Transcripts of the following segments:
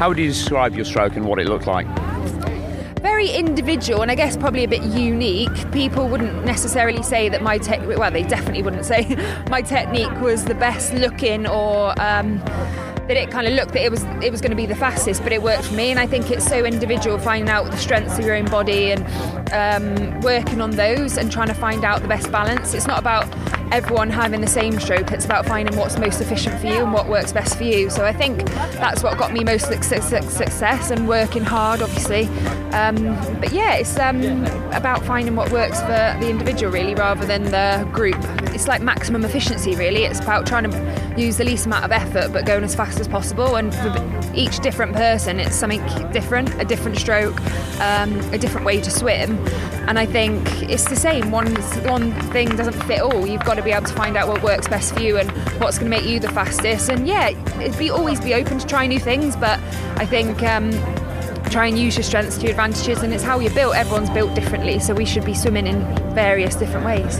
How would you describe your stroke and what it looked like? very individual and I guess probably a bit unique. People wouldn't necessarily say that my tech, well, they definitely wouldn't say my technique was the best looking or um, that it kind of looked that it was it was going to be the fastest, but it worked for me. And I think it's so individual finding out the strengths of your own body and um, working on those and trying to find out the best balance. It's not about everyone having the same stroke. It's about finding what's most efficient for you and what works best for you. So I think that's what got me most success and working hard, obviously. Um, but yeah, it's um, about finding what works for the individual really, rather than the group. It's like maximum efficiency, really. It's about trying to use the least amount of effort but going as fast as possible. And for each different person, it's something different, a different stroke, um, a different way to swim. And I think it's the same. One one thing doesn't fit all. You've got to be able to find out what works best for you and what's going to make you the fastest. And yeah, it'd be always be open to try new things. But I think. Um, try and use your strengths to your advantages and it's how you're built everyone's built differently so we should be swimming in various different ways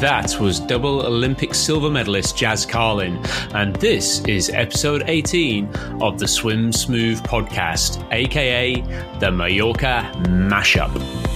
that was double Olympic silver medalist Jazz Carlin, and this is episode 18 of the Swim Smooth podcast, aka the Mallorca Mashup.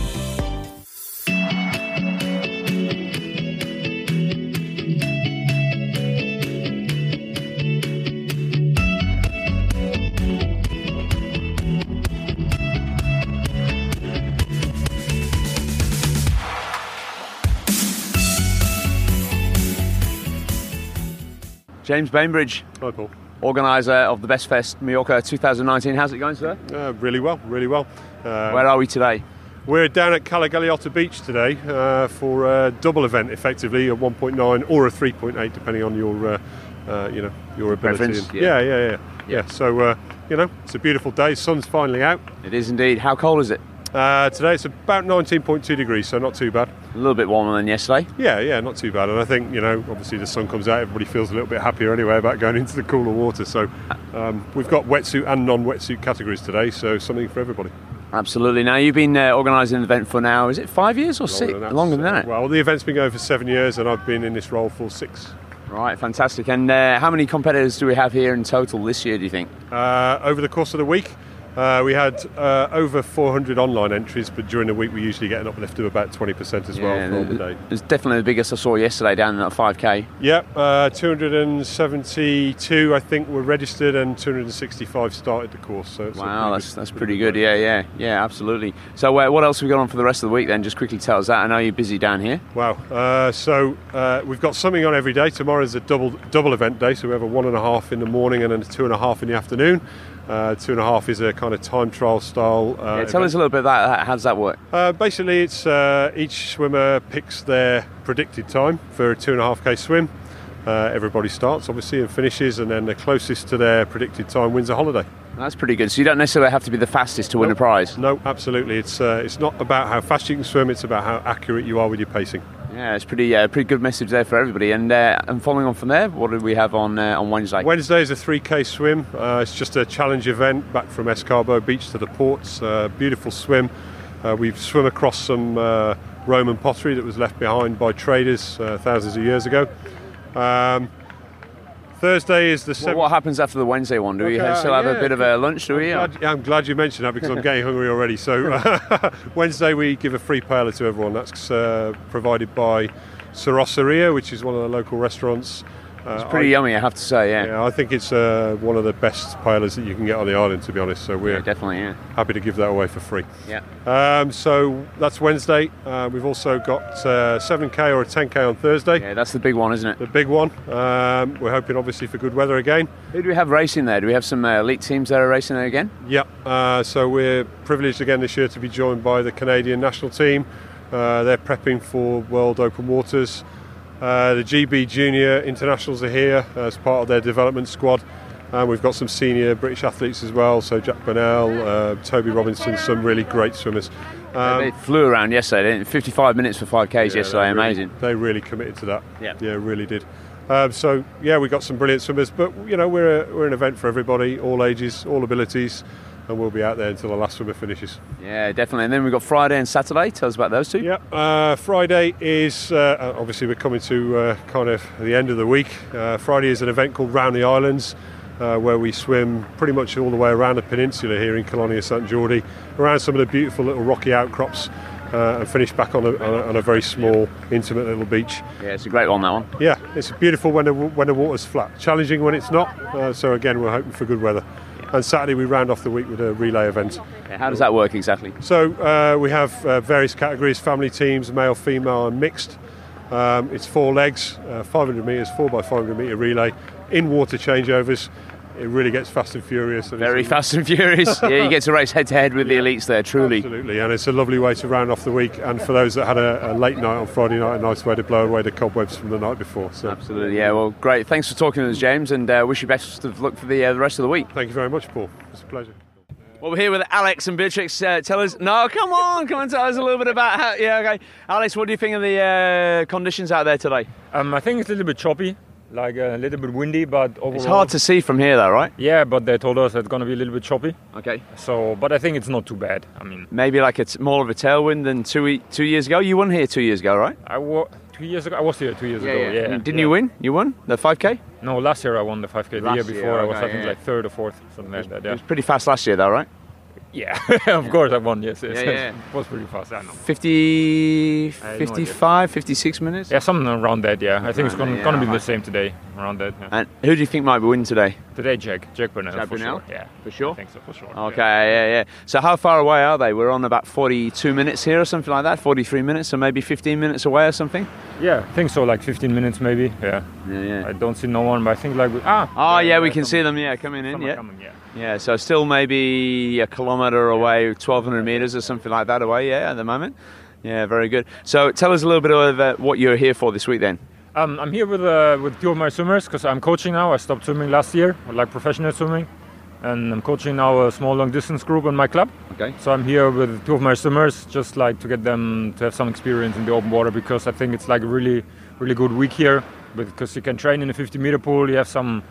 James Bainbridge. Hi, Paul. Organiser of the Best Fest Mallorca 2019. How's it going, sir? Uh, really well, really well. Uh, Where are we today? We're down at Cala Galeota Beach today uh, for a double event, effectively a 1.9 or a 3.8, depending on your, uh, uh, you know, your ability. And, yeah. yeah. yeah, yeah, yeah, yeah. So, uh, you know, it's a beautiful day. Sun's finally out. It is indeed. How cold is it? Uh, today it's about 19.2 degrees, so not too bad. A little bit warmer than yesterday. Yeah, yeah, not too bad. And I think you know, obviously the sun comes out, everybody feels a little bit happier anyway about going into the cooler water. So um, we've got wetsuit and non-wetsuit categories today, so something for everybody. Absolutely. Now you've been uh, organising an event for now. Is it five years or Longer six? Than Longer than that. Well, the event's been going for seven years, and I've been in this role for six. Right, fantastic. And uh, how many competitors do we have here in total this year? Do you think? Uh, over the course of the week, uh, we had uh, over 400 online entries, but during the week we usually get an uplift of about 20% as well for the day. It's definitely the biggest I saw yesterday down at 5k. Yep, uh, 272 I think were registered and 265 started the course. So wow, that's that's pretty good. Yeah, yeah, yeah, absolutely. So uh, what else have we got on for the rest of the week then? Just quickly tell us that. I know you're busy down here. Wow. Uh, so uh, we've got something on every day. Tomorrow is a double double event day, so we have a one and a half in the morning and then a two and a half in the afternoon. Uh, two and a half is a kind of time trial style. Uh, yeah, tell event. us a little bit about that. How does that work? Uh, basically, it's uh, each swimmer picks their predicted time for a two and a half k swim. Uh, everybody starts obviously and finishes, and then the closest to their predicted time wins a holiday. That's pretty good. So you don't necessarily have to be the fastest to win a prize. No, absolutely. It's uh, it's not about how fast you can swim; it's about how accurate you are with your pacing. Yeah, it's pretty uh, pretty good message there for everybody. And uh, and following on from there, what do we have on uh, on Wednesday? Wednesday is a 3k swim. Uh, it's just a challenge event back from Es Carbó Beach to the ports. Uh, beautiful swim. Uh, we've swum across some Roman pottery that was left behind by traders thousands of years ago. Um, Thursday is the. Seventh. What happens after the Wednesday one? Do okay, we still have yeah, a bit of a lunch? Do we? I'm glad, yeah, I'm glad you mentioned that because I'm getting hungry already. So uh, Wednesday we give a free paella to everyone. That's uh, provided by Sarosseria, which is one of the local restaurants uh, it's pretty I, yummy, I have to say. Yeah. yeah I think it's uh, one of the best paellas that you can get on the island, to be honest. So we're yeah, definitely yeah. happy to give that away for free. Yeah. Um, so that's Wednesday. Uh, we've also got 7k uh, or a 10k on Thursday. Yeah, that's the big one, isn't it? The big one. Um, we're hoping, obviously, for good weather again. Who do we have racing there? Do we have some uh, elite teams that are racing there again? Yeah. Uh, so we're privileged again this year to be joined by the Canadian national team. they're prepping for World Open Waters. Uh, the GB Junior Internationals are here as part of their development squad. And we've got some senior British athletes as well, so Jack Burnell, uh, Toby Robinson, some really great swimmers. Um, they flew around yesterday, 55 minutes for 5Ks yeah, yesterday, really, amazing. They really committed to that. Yeah, yeah really did. Um, so, yeah, we've got some brilliant swimmers, but, you know, we're, a, we're an event for everybody, all ages, all abilities and we'll be out there until the last swimmer finishes. Yeah, definitely. And then we've got Friday and Saturday. Tell us about those two. Yeah, uh, Friday is uh, obviously we're coming to uh, kind of the end of the week. Uh, Friday is an event called Round the Islands. uh, where we swim pretty much all the way around the peninsula here in Colonia Sant Jordi, around some of the beautiful little rocky outcrops, uh, and finish back on a, on, a, on a, very small, intimate little beach. Yeah, it's a great one, that one. Yeah, it's beautiful when the, when the water's flat, challenging when it's not. Uh, so, again, we're hoping for good weather. And Saturday we round off the week with a relay event. Okay, how does that work exactly? So uh, we have uh, various categories: family teams, male, female, and mixed. Um, it's four legs, uh, 500 metres, 4 by 500 metre relay, in water changeovers. It really gets fast and furious. And Very fast and furious. yeah, you get to race head to head with Yeah. the elites there, truly. Absolutely, and it's a lovely way to round off the week. And for those that had a, a late night on Friday night, a nice way to blow away the cobwebs from the night before. So Absolutely, yeah. Well, great. Thanks for talking to us, James, and uh, wish you best of luck for the, uh, the rest of the week. thank you very much, Paul. It's a pleasure. Well, we're here with Alex and Beatrix. Uh, tell us, no, come on, come on, tell us a little bit about how. Yeah, okay. Alex, what do you think of the uh, conditions out there today? Um, I think it's a little bit choppy, like uh, a little bit windy, but overall. It's hard to see from here, though, right? Yeah, but they told us it's gonna be a little bit choppy. Okay. So, but I think it's not too bad. I mean, Maybe like it's more of a tailwind than two e- two years ago. You won here two years ago, right? I wa- two years ago. I was here two years ago. Yeah. yeah. Didn't yeah. you win? You won the 5k. No, last year I won the 5k. The Last year year, before I was okay, I think yeah. like third or fourth, something like that. It was pretty fast last year, though, right? Yeah, of course I won. Yes, yes. Yeah, yeah. it was pretty fast. I know. 50, I have no 55, 56 minutes. Yeah, something around that. Yeah, I think it's gonna, yeah, be right. the same today. Around that. Yeah. And who do you think might win today? Today, Jack, Jack Burnell Jack for sure. Yeah, For sure? I think so for sure. Okay, yeah, yeah. So how far away are they? We're on about 42 minutes here or something like that, 43 minutes, so maybe 15 minutes away or something? Yeah, I think so. Like 15 minutes maybe. Yeah. Yeah, yeah. I don't see no one, but I think like we, ah. Oh, yeah, we can see them, yeah, coming in, yeah. coming, yeah. Yeah, so still maybe a kilometre away, 1,200 metres or something like that away, yeah, at the moment. Yeah, very good. So tell us a little bit of uh, what you're here for this week then. Um, I'm here with uh, with two of my swimmers because I'm coaching now. I stopped swimming last year, I like professional swimming, and I'm coaching now a small long distance group in my club. Okay. So I'm here with two of my swimmers, just like to get them to have some experience in the open water because I think it's like a really really good week here because you can train in a 50 meter pool. You have some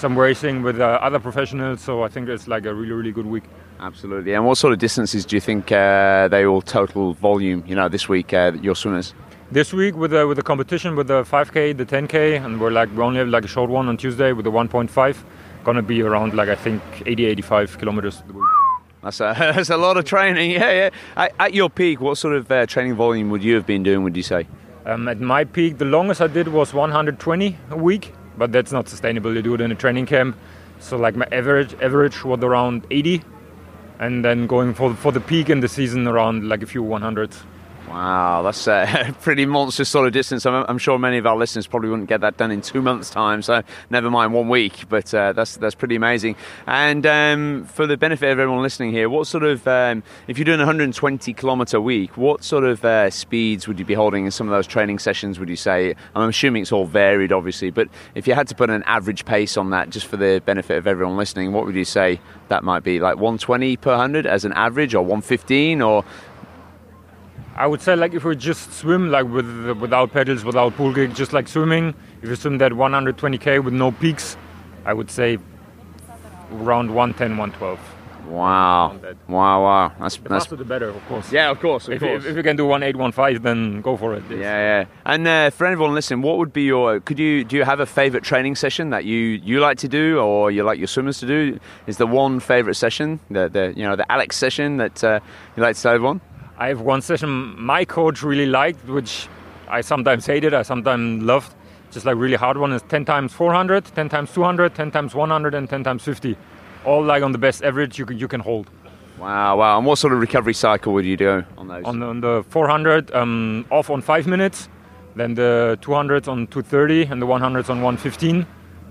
some racing with uh, other professionals, so I think it's like a really really good week. Absolutely. And what sort of distances do you think uh, they all total volume, you know, this week, uh, your swimmers? This week with the with the competition with the 5k, the 10k, and we're like we only have like a short one on Tuesday with the 1.5. Gonna be around like I think 80, 85 kilometers. That's a, that's a lot of training, yeah, yeah. At, at your peak, what sort of uh, training volume would you have been doing, would you say? Um, at my peak, the longest I did was 120 a week, but that's not sustainable to do it in a training camp. So like my average average was around 80, and then going for for the peak in the season around like a few 100s. Wow, that's a pretty monstrous sort of distance. I'm, I'm sure many of our listeners probably wouldn't get that done in two months' time, so never mind one week. But uh, that's that's pretty amazing. And um, for the benefit of everyone listening here, what sort of um, if you're doing 120 kilometre a week, what sort of uh, speeds would you be holding in some of those training sessions? Would you say? I'm assuming it's all varied, obviously, but if you had to put an average pace on that, just for the benefit of everyone listening, what would you say that might be? Like 120 per hundred as an average, or 115, or I would say like if we just swim like with without pedals, without pool gig, just like swimming. If you swim that 120k with no peaks, I would say around 110, 112. wow, wow, wow, that's The that's faster the better, of course. yeah, of course, of If, course. if, if you can do 1815, then go for it. yes. Yeah, yeah. And uh, for anyone listening, what would be your? Could you do you have a favorite training session that you you like to do, or you like your swimmers to do? Is the one favorite session, the the you know the Alex session that uh, you like to tell everyone? I have one session my coach really liked, which I sometimes hated, I sometimes loved. Just like really hard one is 10 times 400, 10 times 200, 10 times 100, and 10 times 50. All like on the best average you can, you can hold. Wow, wow. And what sort of recovery cycle would you do on those? On the, on the 400, um, off on five minutes, then the 200s on 230, and the 100s on 115,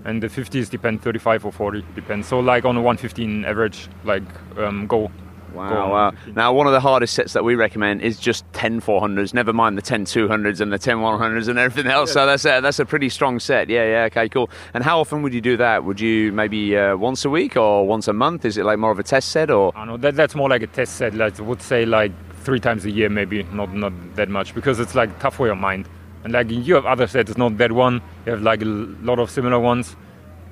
and the 50s depend 35 or 40, depends. So like on a 115 average, like um, go. Wow, wow. Now, one of the hardest sets that we recommend is just 10 400s, never mind the 10 200s and the 10 100s and everything else. So that's a, that's a pretty strong set. Yeah, yeah, okay, cool. And how often would you do that? Would you maybe uh, once a week or once a month? Is it like more of a test set or? I know that that's more like a test set. Like I would say like three times a year, maybe not not that much because it's like tough for your mind. And like you have other sets, it's not that one. You have like a lot of similar ones,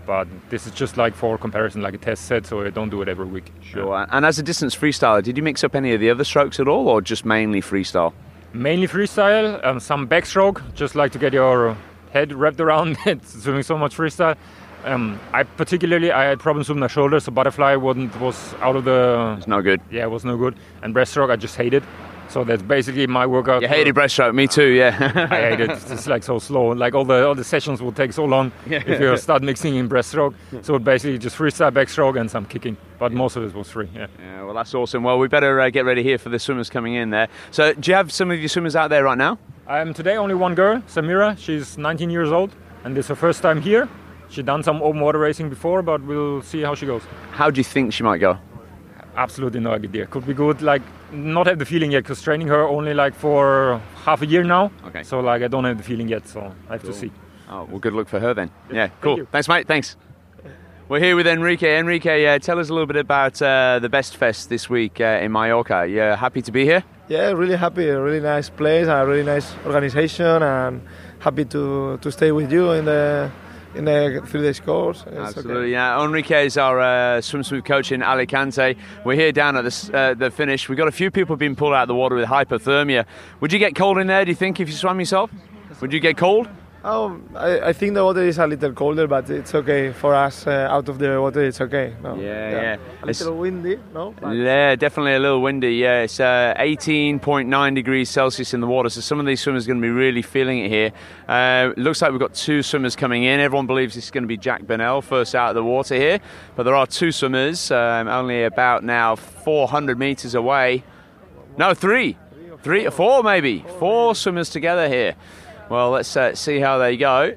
but this is just like for comparison, like a test set. So I don't do it every week. Sure. And as a distance freestyler, did you mix up any of the other strokes at all, or just mainly freestyle? Mainly freestyle, um, some backstroke, just like to get your head wrapped around it. Swimming so much freestyle, Um, I particularly I had problems with my shoulders, so butterfly wasn't was out of the It's no good. yeah it was no good. And breaststroke I just hated. So that's basically my workout. You hated breaststroke, me too. Yeah. I hate it. It's like so slow. Like all the all the sessions will take so long Yeah. if you start mixing in breaststroke. So basically just freestyle backstroke and some kicking. But most of it was free. Yeah. Yeah, well, that's awesome. Well, we better uh, get ready here for the swimmers coming in there. So, do you have some of your swimmers out there right now? Um, today only one girl, Samira. She's 19 years old, and this is her first time here. She done some open water racing before, but we'll see how she goes. How do you think she might go? Absolutely no idea. Could be good. Like not have the feeling yet, because training her only like for half a year now. Okay. So like I don't have the feeling yet. So I have Cool. to see. Oh, well, good luck for her then. Yeah, cool. you. Thanks, mate. Thanks. We're here with Enrique. Enrique, uh, tell us a little bit about uh, the Best Fest this week uh, in Mallorca. You're happy to be here? Yeah, really happy. A really nice place, a really nice organization, and happy to, to stay with you in the in the three days course. It's Absolutely, yeah. Enrique is our uh, swim smooth coach in Alicante. We're here down at the, uh, the finish. We've got a few people being pulled out of the water with hypothermia. Would you get cold in there, do you think, if you swam yourself? Would you get cold? Oh, I, I think the water is a little colder, but it's okay for us. Uh, out of the water, it's okay. No. Yeah, yeah. A little windy, no? But Yeah, definitely a little windy. Yeah, it's uh, 18.9 degrees Celsius in the water, so some of these swimmers are going to be really feeling it here. Uh, looks like we've got two swimmers coming in. Everyone believes it's going to be Jack Burnell first out of the water here, but there are two swimmers, um, only about now 400 meters away. No, three, three, four maybe, four swimmers together here. Well, let's uh, see how they go.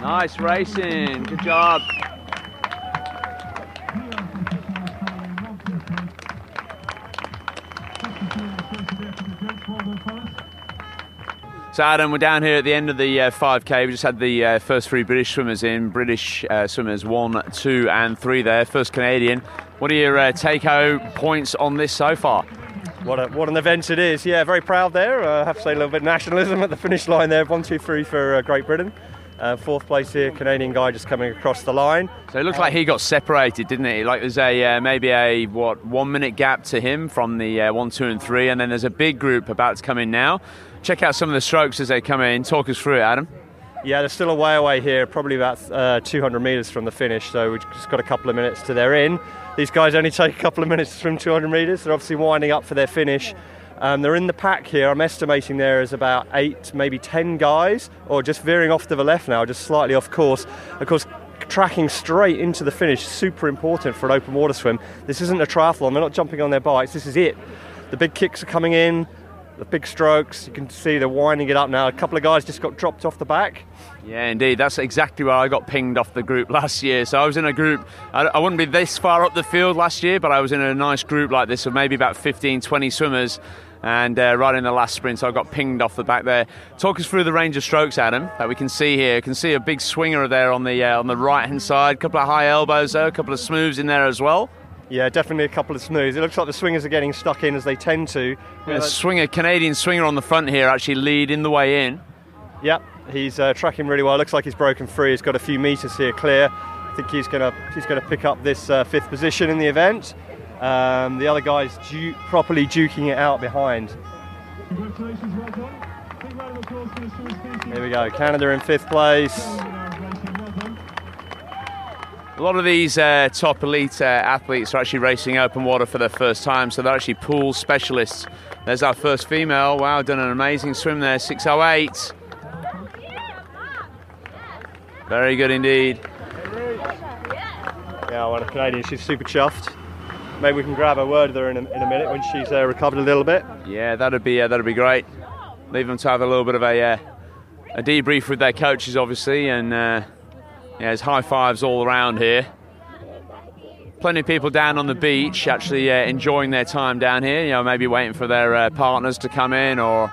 Nice racing. Good job. So Adam, we're down here at the end of the uh, 5k. We just had the uh, first three British swimmers in. British uh, swimmers one, two, and three there. First Canadian. What are your uh, take-home points on this so far? What, a, what an event it is. Yeah, very proud there. Uh, I have to say a little bit of nationalism at the finish line there. One, two, three for uh, Great Britain. Uh, fourth place here, Canadian guy just coming across the line. So it looks like he got separated, didn't it? Like there's a uh, maybe a what one minute gap to him from the uh, one, two, and three, and then there's a big group about to come in now. Check out some of the strokes as they come in. Talk us through it, Adam. Yeah, they're still a way away here, probably about uh, 200 metres from the finish, so we've just got a couple of minutes to their in. These guys only take a couple of minutes swim 200 metres. They're obviously winding up for their finish. Um, they're in the pack here. I'm estimating there is about eight, maybe 10 guys, or just veering off to the left now, just slightly off course. Of course, tracking straight into the finish, super important for an open water swim. This isn't a triathlon, they're not jumping on their bikes, this is it. The big kicks are coming in, the big strokes, you can see they're winding it up now. A couple of guys just got dropped off the back. Yeah, indeed. That's exactly where I got pinged off the group last year. So I was in a group, I, wouldn't be this far up the field last year, but I was in a nice group like this of maybe about 15, 20 swimmers. And uh, right in the last sprint, so I got pinged off the back there. Talk us through the range of strokes, Adam, that we can see here. You can see a big swinger there on the uh, on the right hand side, a couple of high elbows there, a couple of smooths in there as well. Yeah, definitely a couple of smooths. It looks like the swingers are getting stuck in as they tend to. A swinger, Canadian swinger on the front here, actually leading the way in. Yep, he's uh, tracking really well. Looks like he's broken free. He's got a few meters here clear. I think he's gonna he's gonna pick up this uh, fifth position in the event. Um, the other guy's du- properly duking it out behind. Congratulations, well done. Big round of applause for the Here we go. Canada in fifth place. A lot of these uh, top elite uh, athletes are actually racing open water for the first time, so they're actually pool specialists. There's our first female. Wow, done an amazing swim there, 608. Very good indeed. Yeah, well, a Canadian. She's super chuffed. Maybe we can grab a word with her in a, in a minute when she's uh, recovered a little bit. Yeah, that'd be uh, that'd be great. Leave them to have a little bit of a uh, a debrief with their coaches, obviously, and uh, yeah, there's high fives all around here. Plenty of people down on the beach actually uh, enjoying their time down here. You know, maybe waiting for their uh, partners to come in, or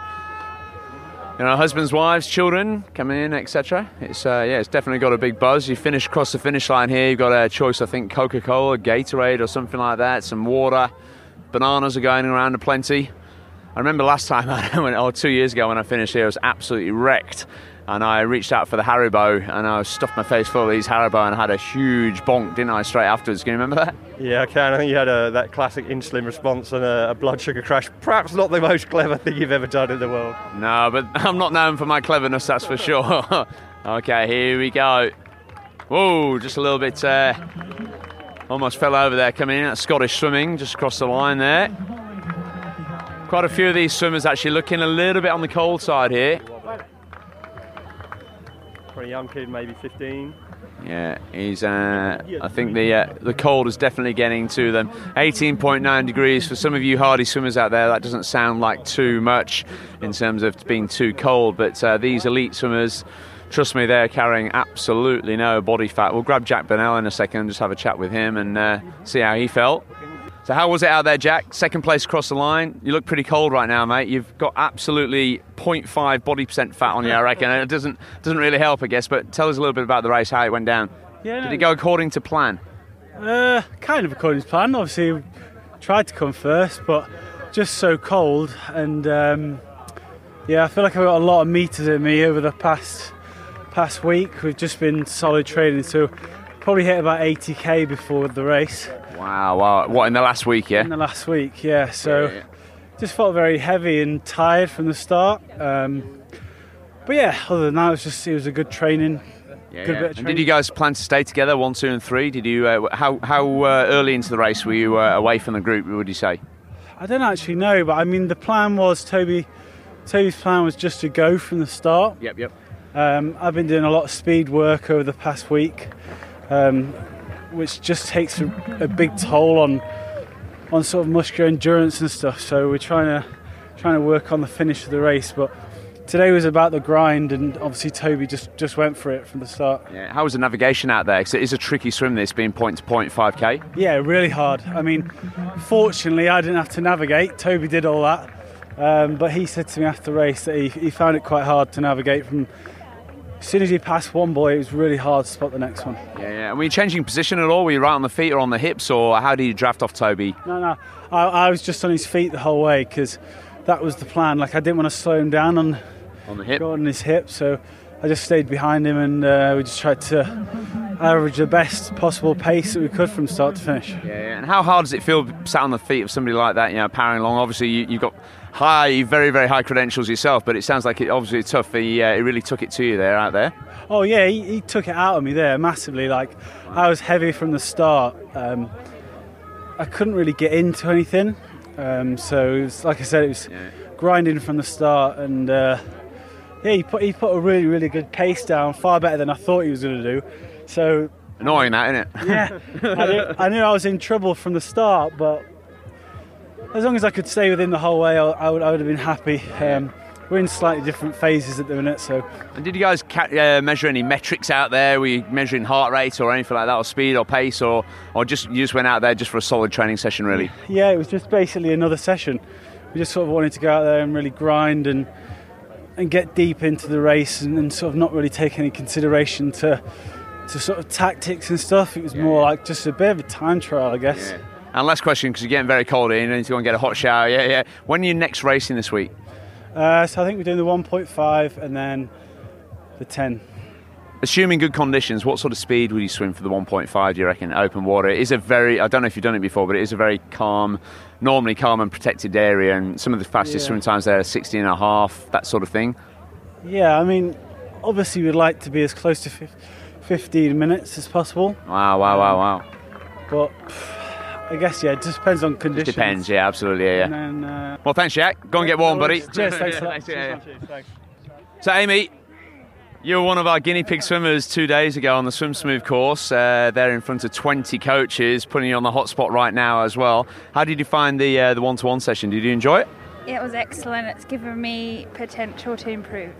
you know, husbands, wives, children coming in, etc. It's uh, yeah, it's definitely got a big buzz. You finish across the finish line here. You've got a choice, I think, Coca-Cola, Gatorade, or something like that. Some water, bananas are going around aplenty. I remember last time, I went, or two years ago when I finished here, I was absolutely wrecked. and I reached out for the Haribo, and I stuffed my face full of these Haribo, and I had a huge bonk, didn't I? Straight afterwards. Can you remember that? Yeah, I can. I think you had a, that classic insulin response and a, a blood sugar crash. Perhaps not the most clever thing you've ever done in the world. No, but I'm not known for my cleverness, that's for sure. okay, here we go. Whoa, just a little bit. Uh, almost fell over there coming in. That's Scottish swimming, just across the line there. Quite a few of these swimmers actually looking a little bit on the cold side here. Pretty young kid, maybe 15. Yeah, he's. Uh, I think the uh, the cold is definitely getting to them. 18.9 degrees for some of you hardy swimmers out there. That doesn't sound like too much in terms of being too cold, but uh, these elite swimmers. Trust me, they're carrying absolutely no body fat. We'll grab Jack Burnell in a second and just have a chat with him and uh, see how he felt. So, how was it out there, Jack? Second place across the line. You look pretty cold right now, mate. You've got absolutely 0.5 body percent fat on you, I reckon. And it doesn't doesn't really help, I guess. But tell us a little bit about the race, how it went down. Yeah, Did it go according to plan? Uh, kind of according to plan. Obviously, tried to come first, but just so cold. And um, yeah, I feel like I've got a lot of meters in me over the past past week. We've just been solid training, so probably hit about 80k before the race Wow, wow. What in the last week, yeah? in the last week. Yeah, so Yeah, yeah. just felt very heavy and tired from the start. Um, but yeah, other than that, it was just it was a good training. Yeah, good yeah. bit of And did you guys plan to stay together, one, two, and three? Did you? Uh, how how uh, early into the race were you uh, away from the group? Would you say? I don't actually know, but I mean the plan was Toby. Toby's plan was just to go from the start. Yep, yep. Um, I've been doing a lot of speed work over the past week, um, which just takes a, a big toll on on sort of muscular endurance and stuff. So we're trying to trying to work on the finish of the race. But today was about the grind, and obviously Toby just just went for it from the start. Yeah. How was the navigation out there? Because it is a tricky swim. This being point to point, five k. Yeah, really hard. I mean, fortunately, I didn't have to navigate. Toby did all that. Um, but he said to me after the race that he, he found it quite hard to navigate from. As soon as he passed one buoy, it was really hard to spot the next one. Yeah, yeah. And were you changing position at all? Were you right on the feet or on the hips, or how did you draft off Toby? No, no, I, I was just on his feet the whole way because that was the plan. Like I didn't want to slow him down on On the hip. go on his hip, so I just stayed behind him and uh, we just tried to average the best possible pace that we could from start to finish. Yeah, yeah. And how hard does it feel sat on the feet of somebody like that? You know, powering along. Obviously, you, you've got high, very, very high credentials yourself, but it sounds like it obviously tough. He, uh, he really took it to you there, out there. Oh yeah, he, he took it out of me there massively. Like I was heavy from the start. Um, I couldn't really get into anything. Um, so it was, like I said, it was Yeah. grinding from the start, and uh, yeah, he put he put a really really good pace down, far better than I thought he was going to do. So Annoying that, isn't it? yeah, I knew, I knew I was in trouble from the start, but as long as I could stay within the whole way, I, I would I would have been happy. Um, we're in slightly different phases at the minute, so And did you guys ca- uh, measure any metrics out there? Were you measuring heart rate or anything like that, or speed or pace, or, or just you just went out there just for a solid training session, really? yeah, it was just basically another session. We just sort of wanted to go out there and really grind and and get deep into the race and, and sort of not really take any consideration to to sort of tactics and stuff. It was more like just a bit of a time trial, I guess. And last question, because you're getting very cold here, you need to go and get a hot shower. Yeah, yeah. When are you next racing this week? Uh, so I think we're doing the 1.5 and then the 10. Assuming good conditions, what sort of speed would you swim for the 1.5? Do you reckon? Open water. It is a very, I don't know if you've done it before, but it is a very calm, normally calm and protected area. And some of the fastest Yeah. swim times there are 16 and a half, that sort of thing. Yeah, I mean, obviously we'd like to be as close to fif- 15 minutes as possible, Wow, wow, wow, wow. but pff, I guess yeah, it just depends on It conditions. depends, yeah, absolutely, yeah. And yeah. then, uh, Well, thanks, Jack. Go and get warm, buddy. Cheers, thanks a. Yeah, yeah. So, Amy, you were one of our guinea pig swimmers two days ago on the Swim Smooth course. Uh, there in front of 20 coaches, putting you on the hot spot right now as well. How did you find the uh, the one to one session? Did you enjoy it? It was excellent. It's given me potential to improve.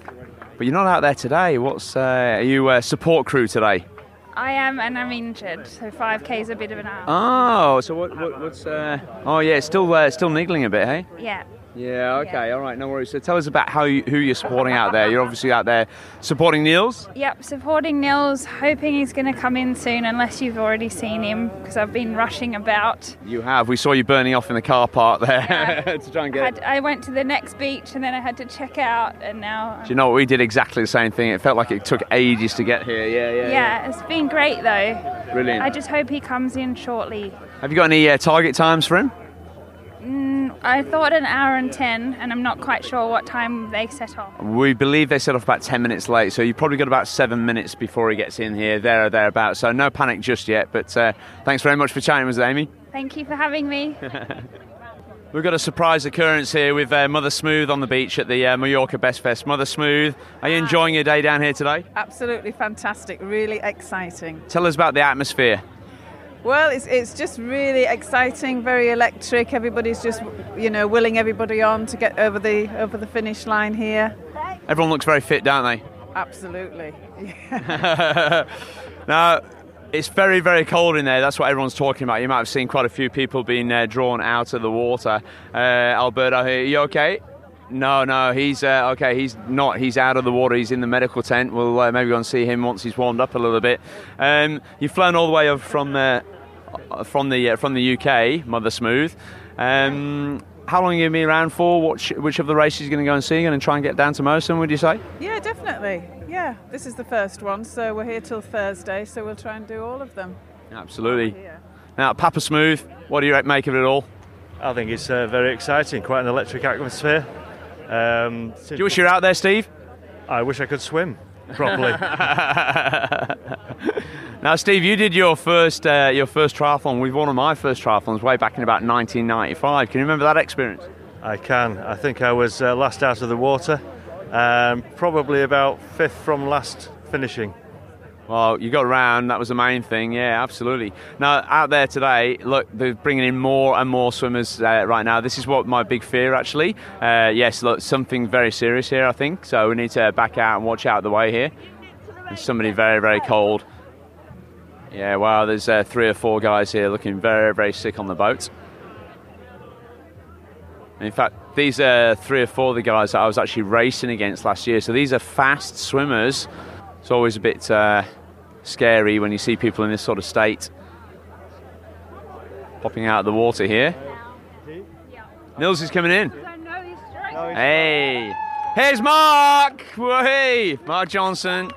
But you're not out there today. What's uh, are you uh, support crew today? I am, and I'm injured, so 5k is a bit of an out. Oh, so what, what, what's? Uh, oh yeah, it's still uh, still niggling a bit, hey? Yeah. Yeah, okay, all right, no worries. So tell us about how you, who you're supporting out there. You're obviously out there supporting Niels. Yep, supporting Nils, hoping he's going to come in soon, unless you've already seen him, because I've been rushing about. You have. We saw you burning off in the car park there to try and get. Had, I went to the next beach and then I had to check out, and now. Do you know what? We did exactly the same thing. It felt like it took ages to get here. Yeah, yeah. Yeah, it's been great though. Brilliant. I just hope he comes in shortly. Have you got any uh, target times for him? Mm, I thought an hour and ten, and I'm not quite sure what time they set off. We believe they set off about 10 minutes late, so you've probably got about seven minutes before he gets in here, there or thereabouts. So no panic just yet, but uh, thanks very much for chatting with us, Amy. Thank you for having me. We've got a surprise occurrence here with uh, Mother Smooth on the beach at the uh, Mallorca Best Fest. Mother Smooth, are you enjoying your day down here today? Absolutely fantastic, really exciting. Tell us about the atmosphere. Well, it's, it's just really exciting, very electric. Everybody's just, you know, willing everybody on to get over the over the finish line here. Everyone looks very fit, don't they? Absolutely. now, it's very, very cold in there. That's what everyone's talking about. You might have seen quite a few people being uh, drawn out of the water. Uh, Alberto, here, you okay? No, no, he's uh, okay. He's not. He's out of the water. He's in the medical tent. We'll uh, maybe go and see him once he's warmed up a little bit. Um, you've flown all the way up from uh, from the uh, from the UK, Mother Smooth. Um, how long are you going to be around for? Which, which of the races are you going to go and see? You're going to try and get down to Mosen, would you say? Yeah, definitely. Yeah, this is the first one, so we're here till Thursday, so we'll try and do all of them. Absolutely. Now, Papa Smooth, what do you make of it all? I think it's uh, very exciting, quite an electric atmosphere. Um, do you wish you were out there, Steve? I wish I could swim properly. now, Steve, you did your first uh, your first triathlon with one of my first triathlons way back in about 1995. Can you remember that experience? I can. I think I was uh, last out of the water, um, probably about fifth from last finishing. Well, you got around. That was the main thing. Yeah, absolutely. Now, out there today, look, they're bringing in more and more swimmers uh, right now. This is what my big fear, actually. Uh, yes, look, something very serious here, I think. So we need to back out and watch out the way here. There's somebody very, very cold. Yeah, wow, there's uh, three or four guys here looking very, very sick on the boat. In fact, these are three or four of the guys that I was actually racing against last year. So these are fast swimmers. It's always a bit uh, scary when you see people in this sort of state popping out of the water here. Nils is coming in. Hey, here's Mark. Hey, Mark Johnson.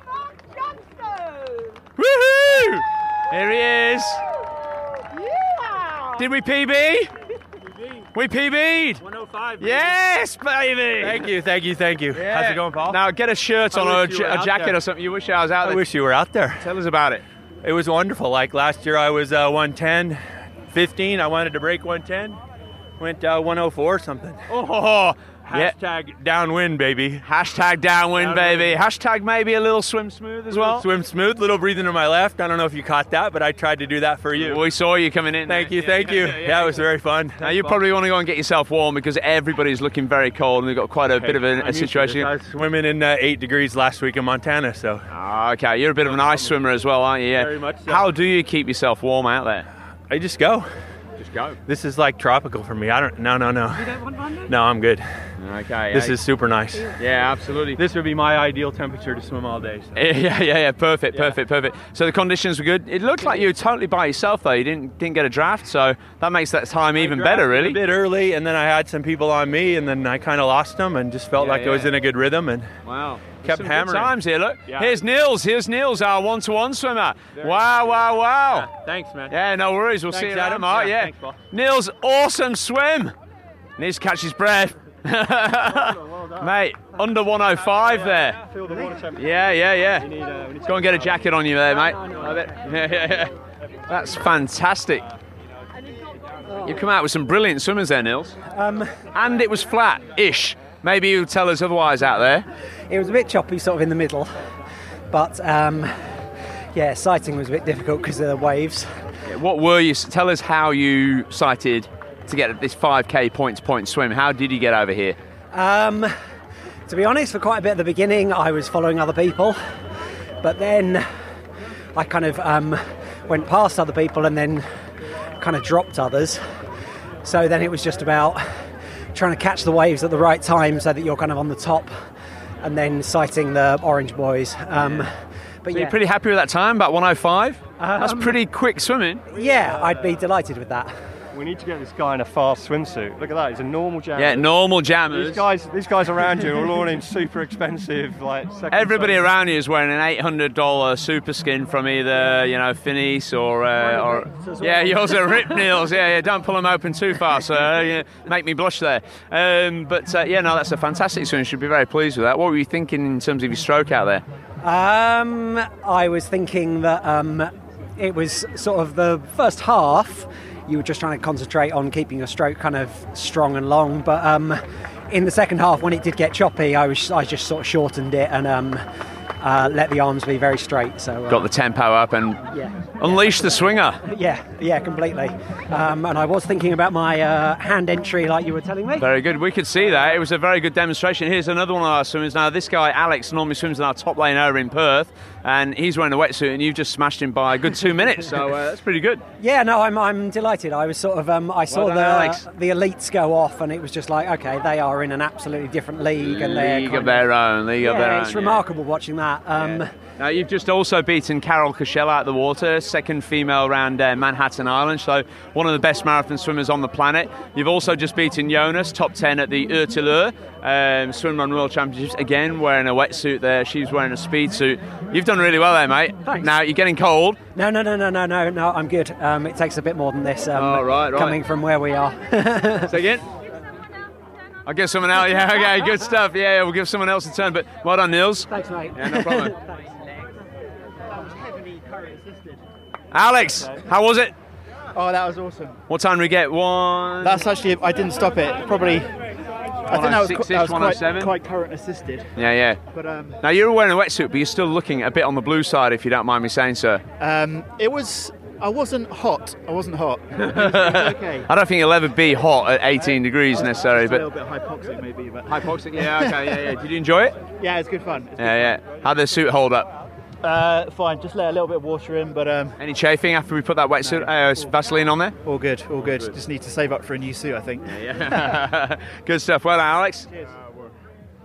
Woohoo! Here he is. Did we PB? We PB'd. 105. Yes, baby. Thank you, thank you, thank you. Yeah. How's it going, Paul? Now get a shirt I on or a, wish you ja- were a jacket there. or something. You wish I was out I there. wish you were out there. Tell us about it. It was wonderful. Like last year, I was uh, 110, 15. I wanted to break 110. Went uh, 104 or something. Oh, yeah. Hashtag downwind, baby. Hashtag downwind, Downwind. baby. Hashtag maybe a little swim smooth as well. Swim smooth, little breathing to my left. I don't know if you caught that, but I tried to do that for you. We saw you coming in. Thank you, thank you. Yeah, it was very fun. Now you probably want to go and get yourself warm because everybody's looking very cold and we've got quite a bit of a, a situation. I was swimming in uh, eight degrees last week in Montana, so Ah, okay, you're a bit of an ice swimmer as well, aren't you? Yeah. Very much so. How do you keep yourself warm out there? I just go. Just go. This is like tropical for me. I don't. No, no, no. No, I'm good. Okay. This yeah. is super nice. Yeah, absolutely. This would be my ideal temperature to swim all day. so. Yeah, yeah, yeah. Perfect, perfect, perfect. So the conditions were good. It looked like you were totally by yourself though. You didn't didn't get a draft, so that makes that time even better, really. A bit early, and then I had some people on me, and then I kind of lost them, and just felt Yeah, like I was in a good rhythm, and Wow. Kept Some good hammering. times here. Look, Yeah. here's Nils. Here's Nils, our one-to-one swimmer. wow, wow, wow. Thanks, man. Yeah, no worries. We'll see Thanks, you later, Adam. Mark. Yeah, Yeah. thanks, Paul. Niels, awesome swim. Needs to catch his breath. Mate, under 105 there. Feel the water temperature. Yeah, yeah, yeah. We need, uh, Go and get a jacket on you there, mate. I bet- Yeah, yeah, yeah. That's fantastic. You've come out with some brilliant swimmers there, Nils. Um, And it was flat-ish. Maybe you'll tell us otherwise out there. it was a bit choppy, sort of in the middle, but um, yeah, sighting was a bit difficult because of the waves. What were you? Tell us how you sighted to get this 5k point-to-point swim. How did you get over here? Um, to be honest, for quite a bit at the beginning, I was following other people, but then I kind of um, went past other people and then kind of dropped others. So then it was just about trying to catch the waves at the right time so that you're kind of on the top, and then sighting the orange buoys. Um, but So yeah, you're pretty happy with that time, about 105? That's Um, pretty quick swimming. yeah, I'd be delighted with that. We need to get this guy in a fast swimsuit. Look at that, he's a normal jammer. Yeah, normal jammers. These guys, these guys around you are all in super expensive, like. second Everybody size. around you is wearing an eight hundred dollar super skin from either you know Finis or uh, or yeah yours are Rip Neils yeah yeah don't pull them open too fast sir yeah, make me blush there um, but uh, yeah no that's a fantastic swim you should be very pleased with that what were you thinking in terms of your stroke out there Um, I was thinking that um, it was sort of the first half. You were just trying to concentrate on keeping your stroke kind of strong and long, but um, in the second half, when it did get choppy, I was I just sort of shortened it and um, uh, let the arms be very straight. So uh, got the tempo up and Yeah. unleash the swinger yeah, yeah, completely. Um, and I was thinking about my uh, hand entry, like you were telling me. Very good. We could see that. It was a very good demonstration. Here's another one of our swimmers. Now, this guy, Alex, normally swims in our top lane over in Perth, and he's wearing a wetsuit, and you've just smashed him by a good two minutes. So uh, that's pretty good. Yeah, no, I'm, I'm delighted. I was sort of um, I saw done, the the elites go off, and it was just like, okay, they are in an absolutely different league, and they're League of their own. League yeah, of their own. it's yeah. remarkable watching that. Um, Now, you've just also beaten Carol Cashel out of the water, second female around uh, Manhattan Island, so one of the best marathon swimmers on the planet. You've also just beaten Jonas, top 10 at the ÖTILLÖ um, Swim Run World Championships, again wearing a wetsuit there. She's wearing a speed suit. You've done really well there, mate. Thanks. Now, you're getting cold. No, no, no, no, no, no, no. I'm good. Um, it takes a bit more than this. Um, Oh, right, right. Coming from where we are. Say again. I'll give someone else. Yeah, okay, good stuff. Yeah, yeah, we'll give someone else a turn. But well done, Nils. Thanks, mate. Yeah, no problem. Alex, how was it? Oh, that was awesome. What time did we get? One. That's actually, I didn't stop it. Probably, I think that was, qu- that was quite, quite current assisted. Yeah, yeah. But um, Now you're wearing a wetsuit, but you're still looking a bit on the blue side, if you don't mind me saying so. um, it was, I wasn't hot. I wasn't hot. It was, it was okay. I don't think it'll ever be hot at 18 degrees necessarily, Just a little bit hypoxic maybe, but hypoxic. Yeah, okay, yeah, yeah. Did you enjoy it? yeah, it's good fun. It's Yeah, yeah. How did the suit hold up? Uh, fine, just let a little bit of water in, but um, Any chafing after we put that wetsuit, uh, Vaseline on there? all good, all good. Just need to save up for a new suit, I think. Yeah, yeah. Good stuff. Well done, Alex.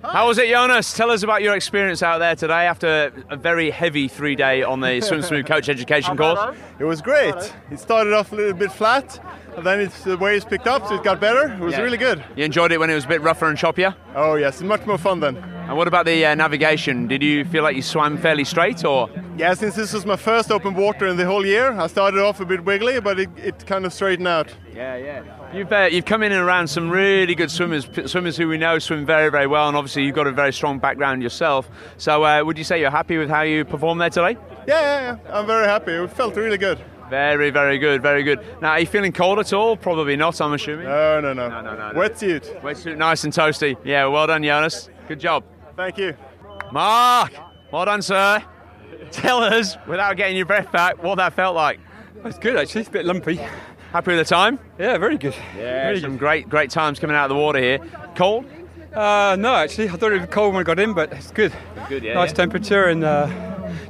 How was it, Jonas? Tell us about your experience out there today after a very heavy three day on the Swim Smooth Coach Education course. It was great. It started off a little bit flat, and then it's, the waves picked up, so it got better. It was Yeah. really good. You enjoyed it when it was a bit rougher and choppier? Oh yes, much more fun then. And what about the uh, navigation? Did you feel like you swam fairly straight or? Yeah, since this was my first open water in the whole year, I started off a bit wiggly, but it, it kind of straightened out. Yeah, yeah. You've uh, you've come in and around some really good swimmers, swimmers who we know swim very, very well, and obviously you've got a very strong background yourself. So, uh, would you say you're happy with how you performed there today? Yeah, yeah, yeah. I'm very happy. It felt really good. Very, very good, very good. Now, are you feeling cold at all? Probably not, I'm assuming. No, no, no. no, no, no. Wetsuit. Wetsuit, nice and toasty. Yeah, well done, Jonas. Good job. Thank you. Mark, well done, sir. Tell us, without getting your breath back, what that felt like. It's good actually. It's a bit lumpy. Happy with the time? Yeah, very good. Yeah, Really some great, great times coming out of the water here. Cold? Uh, no, actually, I thought it was cold when I got in, but it's good. Good, yeah. Nice temperature and uh,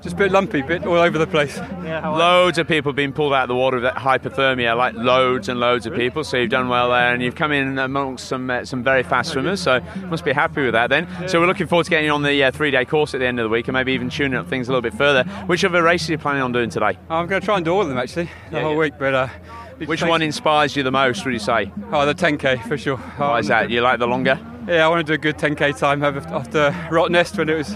just a bit lumpy, bit all over the place. Loads of people being pulled out of the water with that hypothermia, like loads and loads of people. So you've done well there, and you've come in amongst some uh, some very fast swimmers. So must be happy with that then. So we're looking forward to getting you on the uh, three-day course at the end of the week, and maybe even tuning up things a little bit further. Which other races are you planning on doing today? I'm going to try and do all of them actually, the Yeah, whole yeah. week. But uh, Which one inspires you the most? Would you say? Oh, the 10k for sure. Why is that? You like the longer? Yeah, I want to do a good 10k time after after Rottnest when it was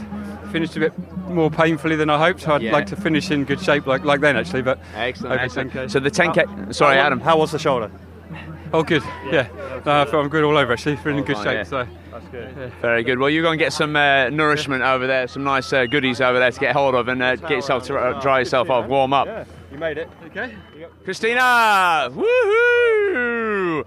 finished a bit more painfully than I hoped. So I'd Yeah. like to finish in good shape like like then actually. But Excellent, over excellent. 10K. So the 10k. Sorry, How- Adam. How was the shoulder? Oh, good. Yeah, No, I feel I'm good all over actually. Feeling in good fine, shape. yeah. So That's good. Very good. Well, you're going to get some uh, nourishment over there, some nice uh, goodies over there to get hold of and uh, get yourself to uh, dry yourself off, warm up. Yeah, you made it. Okay. Christina, woohoo!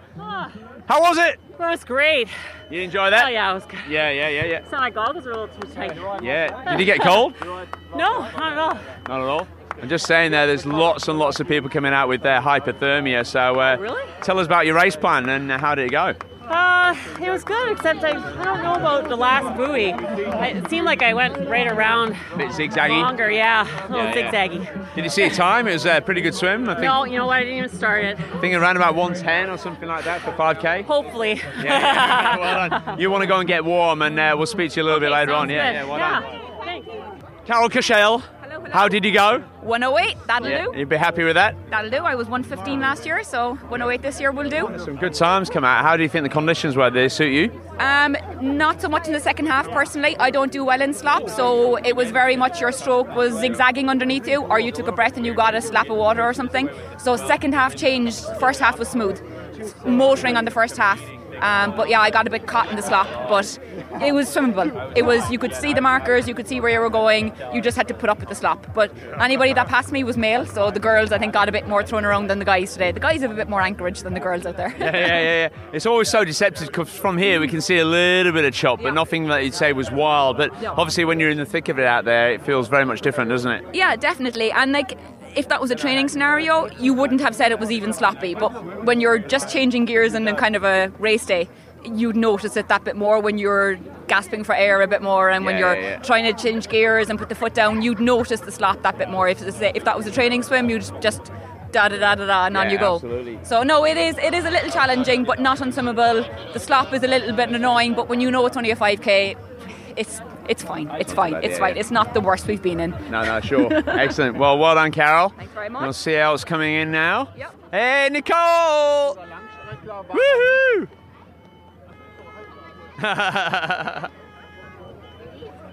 How was it? That was great. You enjoy that? Oh yeah, it was good. Yeah, yeah, yeah, yeah. So my goggles are a little too tight. Yeah. Did you get cold? No, not at all. Not at all. I'm just saying there. There's lots and lots of people coming out with their hypothermia. So, uh, Really? tell us about your race plan and how did it go? Uh, it was good, except I, I don't know about the last buoy. I, it seemed like I went right around A bit zigzaggy. longer, yeah, a little Yeah, yeah. zigzaggy. Did you see a time? It was a pretty good swim. I think, No, you know what? I didn't even start it. I think around about 110 or something like that for 5k. Hopefully. Yeah, yeah. well done. You want to go and get warm, and uh, we'll speak to you a little bit later on. Yeah, good. yeah, well Yeah. done. Carol Cashel, how did you go? 108, that'll Yeah, do. you'd be happy with that? That'll do. I was 115 last year, so 108 this year will do. Some good times come out. How do you think the conditions were? Did they suit you? Um, not so much in the second half personally. I don't do well in slop, so it was very much your stroke was zigzagging underneath you, or you took a breath and you got a slap of water or something. So second half changed. First half was smooth, motoring on the first half. Um, but yeah, I got a bit caught in the slop, but it was swimmable. It was you could see the markers, you could see where you were going. You just had to put up with the slop. But anybody that passed me was male, so the girls I think got a bit more thrown around than the guys today. The guys have a bit more anchorage than the girls out there. Yeah, yeah, yeah, yeah. It's always so deceptive because from here we can see a little bit of chop, but nothing that you'd say was wild. But Yeah. obviously, when you're in the thick of it out there, it feels very much different, doesn't it? Yeah, definitely. And like, if that was a training scenario, you wouldn't have said it was even sloppy. But when you're just changing gears in a kind of a race day, you'd notice it that bit more when you're gasping for air a bit more and when Yeah, you're yeah, yeah. trying to change gears and put the foot down, you'd notice the slop that bit more. If, if that was a training swim, you'd just da da da da da and on you go. absolutely. So no, it is it is a little challenging, but not unswimmable. The slop is a little bit annoying, but when you know it's only a 5k, it's it's fine. It's fine. It's fine. it's not the worst we've been in. No, no, sure. Excellent. Well, well done, Carol. Thanks very much. We'll see how it's coming in now. Yep. Hey, Nicole! Woohoo!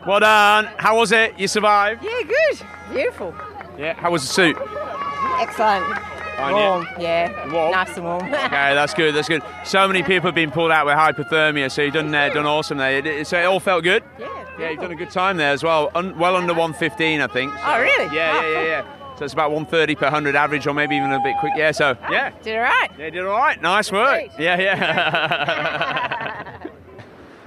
well done. How was it? You survived? Yeah, good. Beautiful. Yeah. How was the suit? Excellent. Fine, warm, yeah. yeah. Warm? Nice and warm. Okay, that's good. That's good. So many people have been pulled out with hypothermia, so you've done uh, done awesome there. It- So it all felt good. Yeah. Yeah, you've done a good time there as well. Un- well under 115, I think. So- Oh, really? Yeah, yeah, yeah, yeah. So it's about 130 per 100 average, or maybe even a bit quick. Yeah. So yeah. Did all right. Yeah, did all right. Nice work. Yeah, yeah.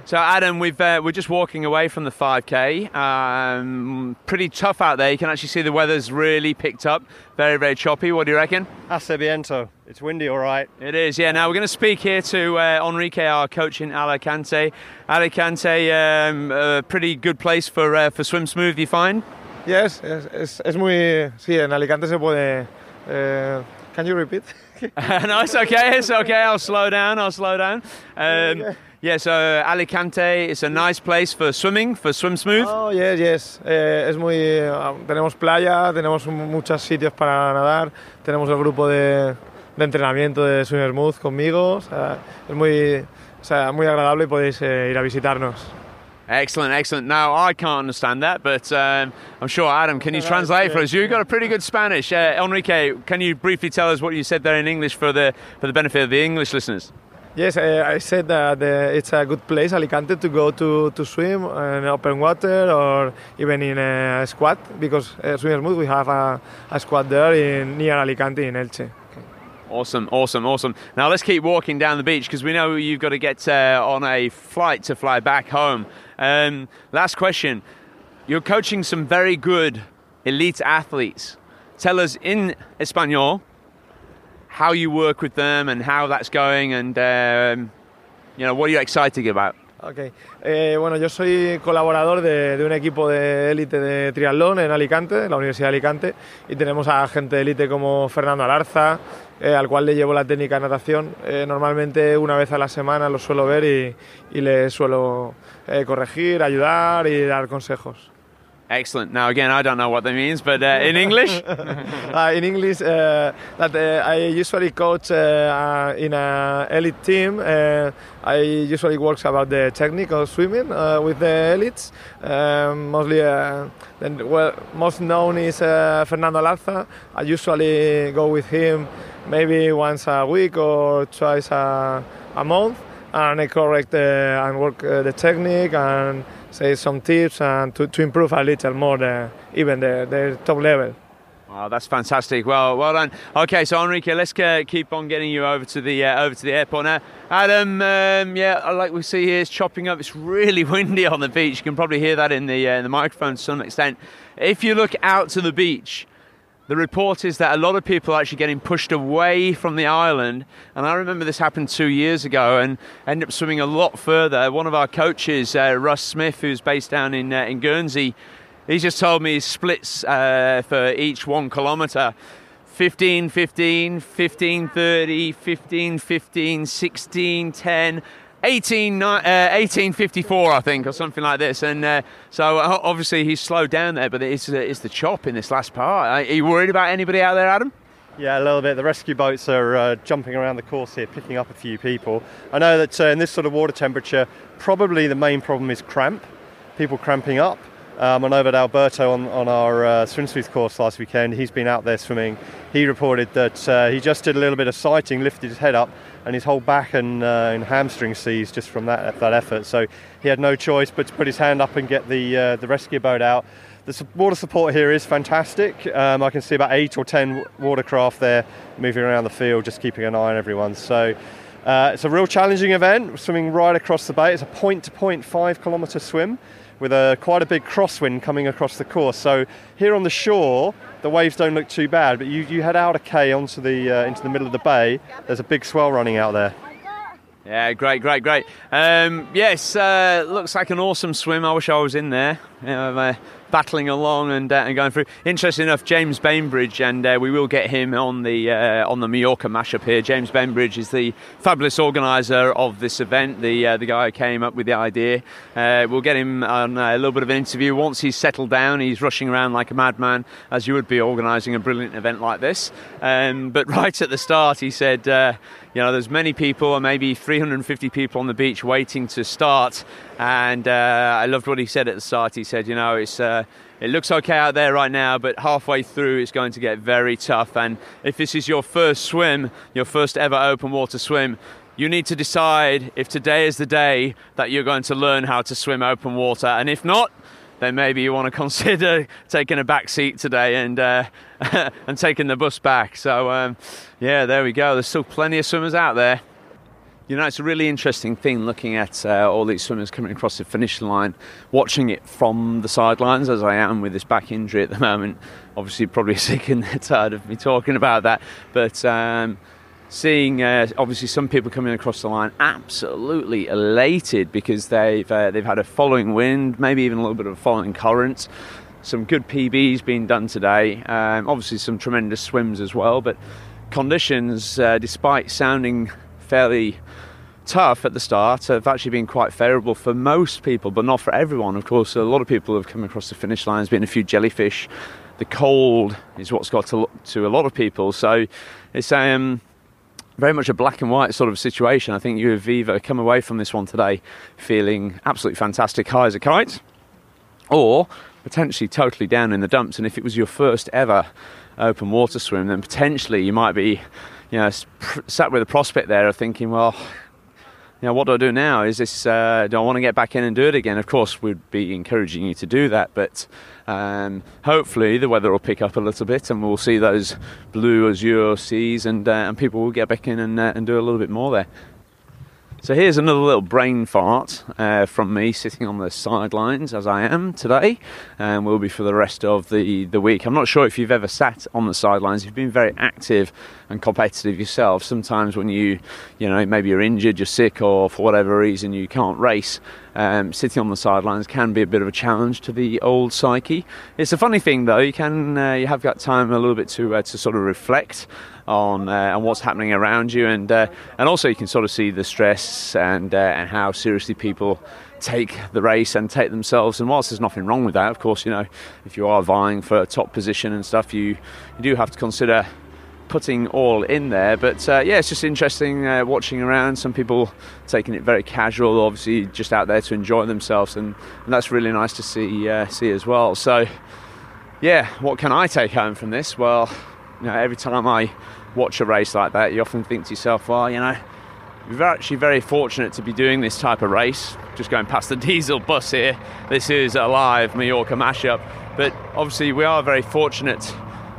so Adam, we've uh, we're just walking away from the 5k. Um, pretty tough out there. You can actually see the weather's really picked up. Very, very choppy. What do you reckon? Hasta biento. It's windy, all right. It is, yeah. Now we're going to speak here to uh, Enrique, our coach in Alicante. Alicante, um, a pretty good place for uh, for swim smooth. You find? Yes, es, es, es muy. Sí, en Alicante se puede. eh, can you repeat? no, it's okay. It's okay. I'll slow down. I'll slow down. Um, yeah. So Alicante is a nice place for swimming, for swim smooth. Oh, yes, yes. Eh, es muy. ah, tenemos playa, tenemos muchos sitios para nadar, tenemos el grupo de, de entrenamiento de Swim Smooth conmigo. o sea, es muy, o sea, muy agradable y podéis eh, ir a visitarnos. Excellent, excellent. Now I can't understand that, but um, I'm sure Adam, can you translate for us? You've got a pretty good Spanish. Uh, Enrique, can you briefly tell us what you said there in English for the for the benefit of the English listeners? Yes, uh, I said that uh, it's a good place, Alicante, to go to, to swim in open water or even in a squat because uh, Swim Smooth we have a, a squat there in near Alicante in Elche. Awesome, awesome, awesome. Now let's keep walking down the beach because we know you've got to get uh, on a flight to fly back home. Um, last question. You're coaching some very good elite athletes. Tell us in Espanol how you work with them and how that's going and um, you know what are you excited about? Ok. Eh, bueno, yo soy colaborador de, de un equipo de élite de triatlón en Alicante, en la Universidad de Alicante, y tenemos a gente de élite como Fernando Alarza, eh, al cual le llevo la técnica de natación. Eh, normalmente una vez a la semana lo suelo ver y, y le suelo corregir, ayudar y dar consejos. Excellent. Now again, I don't know what that means, but uh, in English. uh, in English, uh, that uh, I usually coach uh, in an elite team. Uh, I usually work about the technique of swimming with the elites. Um, mostly, then, well, most known is Fernando Alarza. I usually go with him maybe once a week or twice a, a month, and I correct and work the technique and say some tips and to, to improve a little more the, even the, the top level. Oh, that's fantastic. Well, well done. Okay, so Enrique, let's keep on getting you over to the uh, over to the airport now. Adam, um, yeah, like we see here, it's chopping up. It's really windy on the beach. You can probably hear that in the uh, in the microphone to some extent. If you look out to the beach, the report is that a lot of people are actually getting pushed away from the island. And I remember this happened two years ago and ended up swimming a lot further. One of our coaches, uh, Russ Smith, who's based down in, uh, in Guernsey, he just told me his splits uh, for each one kilometre 15 15, 15 30, 15 15, 16 10. 18, uh, 1854, I think, or something like this. And uh, so uh, obviously he's slowed down there, but it's, uh, it's the chop in this last part. Are you worried about anybody out there, Adam? Yeah, a little bit. The rescue boats are uh, jumping around the course here, picking up a few people. I know that uh, in this sort of water temperature, probably the main problem is cramp, people cramping up. Um, I know that Alberto on, on our uh, swim smooth course last weekend, he's been out there swimming. He reported that uh, he just did a little bit of sighting, lifted his head up, and his whole back and, uh, and hamstring seized just from that, that effort. So he had no choice but to put his hand up and get the, uh, the rescue boat out. The water support here is fantastic. Um, I can see about eight or ten watercraft there moving around the field, just keeping an eye on everyone. So uh, it's a real challenging event, We're swimming right across the bay. It's a point to point five kilometre swim with a quite a big crosswind coming across the course. So here on the shore, the waves don't look too bad, but you, you head out a K onto the uh, into the middle of the bay. There's a big swell running out there. Yeah, great, great, great. Um, yes, uh, looks like an awesome swim. I wish I was in there. Uh, battling along and, uh, and, going through. Interesting enough, James Bainbridge, and uh, we will get him on the uh, on the Mallorca mashup here. James Bainbridge is the fabulous organizer of this event, the uh, the guy who came up with the idea. we'll get him on a little bit of an interview once he's settled down. He's rushing around like a madman, as you would be organising a brilliant event like this. Um, but right at the start, he said you know, there's many people, maybe 350 people on the beach waiting to start. And uh, I loved what he said at the start. He said, you know, it's uh, it looks okay out there right now, but halfway through it's going to get very tough. And if this is your first swim, your first ever open water swim, you need to decide if today is the day that you're going to learn how to swim open water. And if not, then maybe you want to consider taking a back seat today and uh, and taking the bus back. So um, yeah, there we go. There's still plenty of swimmers out there. You know, it's a really interesting thing looking at uh, all these swimmers coming across the finish line, watching it from the sidelines, as I am with this back injury at the moment. Obviously, probably sick and tired of me talking about that, but. Um, seeing uh, obviously some people coming across the line absolutely elated because they've uh, they've had a following wind, maybe even a little bit of a following current. Some good PBs being done today. Um, obviously, some tremendous swims as well. But conditions, uh, despite sounding fairly tough at the start, have actually been quite favourable for most people, but not for everyone. Of course, a lot of people have come across the finish line. There's been a few jellyfish. The cold is what's got to, to a lot of people. So it's um, very much a black and white sort of situation. I think you have Viva come away from this one today feeling absolutely fantastic, high as a kite, or potentially totally down in the dumps. And if it was your first ever open water swim, then potentially you might be, you know, sat with a prospect there of thinking, well, you know, what do I do now? Is this, uh, do I want to get back in and do it again? Of course, we'd be encouraging you to do that, but um, hopefully the weather will pick up a little bit and we'll see those blue azure seas and, uh, and people will get back in and, uh, and do a little bit more there. So here's another little brain fart uh, from me sitting on the sidelines as I am today, and will be for the rest of the, the week. I'm not sure if you've ever sat on the sidelines. You've been very active and competitive yourself. Sometimes when you, you know, maybe you're injured, you're sick, or for whatever reason you can't race, um, sitting on the sidelines can be a bit of a challenge to the old psyche. It's a funny thing though. You can uh, you have got time a little bit to uh, to sort of reflect on uh, on what's happening around you, and uh, and also you can sort of see the stress and uh, and how seriously people take the race and take themselves. And whilst there's nothing wrong with that, of course, you know, if you are vying for a top position and stuff, you you do have to consider putting all in there. But uh, yeah, it's just interesting uh, watching around. Some people taking it very casual, obviously just out there to enjoy themselves, and, and that's really nice to see uh, see as well. So yeah, what can I take home from this? Well, you know, every time I watch a race like that, you often think to yourself, well, you know, we're actually very fortunate to be doing this type of race. Just going past the diesel bus here. This is a live Mallorca mashup. But obviously, we are very fortunate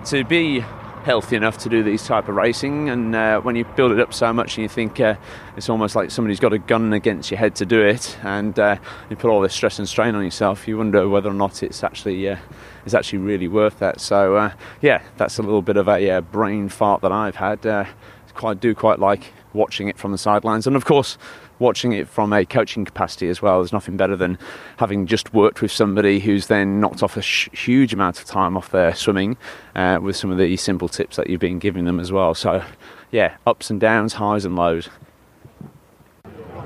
to be healthy enough to do these type of racing. And uh, when you build it up so much, and you think uh, it's almost like somebody's got a gun against your head to do it, and uh, you put all this stress and strain on yourself, you wonder whether or not it's actually uh, it's actually really worth that. So uh, yeah, that's a little bit of a uh, brain fart that I've had. Quite do quite like watching it from the sidelines, and of course watching it from a coaching capacity as well. There's nothing better than having just worked with somebody who's then knocked off a sh- huge amount of time off their swimming uh, with some of the simple tips that you've been giving them as well. So, yeah, ups and downs, highs and lows.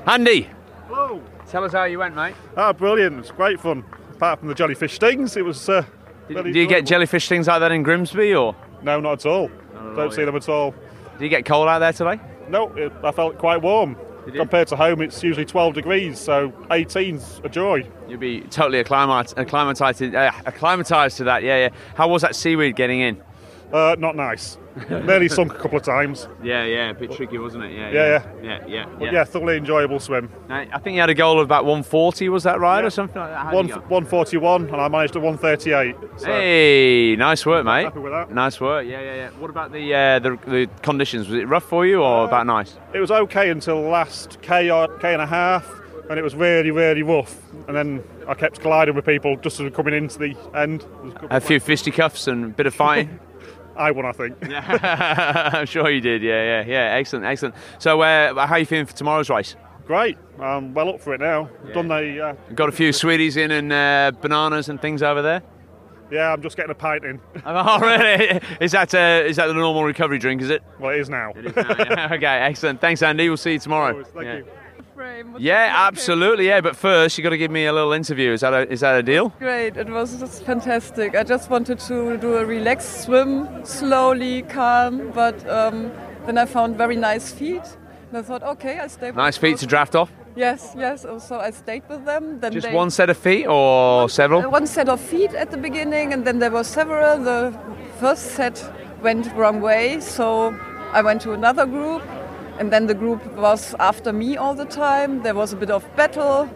Andy, Hello. tell us how you went, mate. Ah, brilliant. It's great fun. Apart from the jellyfish stings, it was. Uh, Did, do you get jellyfish things like that in Grimsby, or No, not at all. Don't see them at all. do you get cold out there today? No, it, I felt quite warm. Compared to home, it's usually 12 degrees, so 18's a joy. You'd be totally acclimat- acclimatized, uh, acclimatized to that. Yeah, yeah. How was that seaweed getting in? Uh, not nice. Nearly sunk a couple of times. Yeah, yeah, a bit tricky, wasn't it? Yeah, Yeah, yeah, yeah, yeah. But yeah, thoroughly enjoyable swim. I think you had a goal of about 140. Was that right, or something like that? One, 141, and I managed a 138. So Hey, nice work, mate. Happy with that. Nice work. Yeah, yeah, yeah. What about the uh, the, the conditions? Was it rough for you, or about nice? It was okay until the last K, or, K and a half, and it was really, really rough. And then I kept colliding with people just as we were coming into the end. A few fisticuffs and a bit of fighting. I won, I think. I'm sure you did. Yeah, yeah, yeah. Excellent, excellent. So, uh, how are you feeling for tomorrow's race? Great. I'm well up for it now. Done the. Uh, Got a few sweeties in and uh, bananas and things over there. yeah, I'm just getting a pint in. Oh, really? Is that uh, is that the normal recovery drink? Is it? Well, it is now. okay, excellent. Thanks, Andy. We'll see you tomorrow. Thank yeah. you. Yeah, absolutely. Yeah, but first you got to give me a little interview. Is that a, is that a deal? Great, it was just fantastic. I just wanted to do a relaxed swim, slowly, calm, but um, then I found very nice feet. And I thought, okay, I stay with Nice feet to draft off. Yes, yes. So I stayed with them. Then Just they, one set of feet or several? uh, one set of feet at the beginning, and then there were several. The first set went wrong way, so I went to another group, and then the group was after me all the time. There was a bit of battle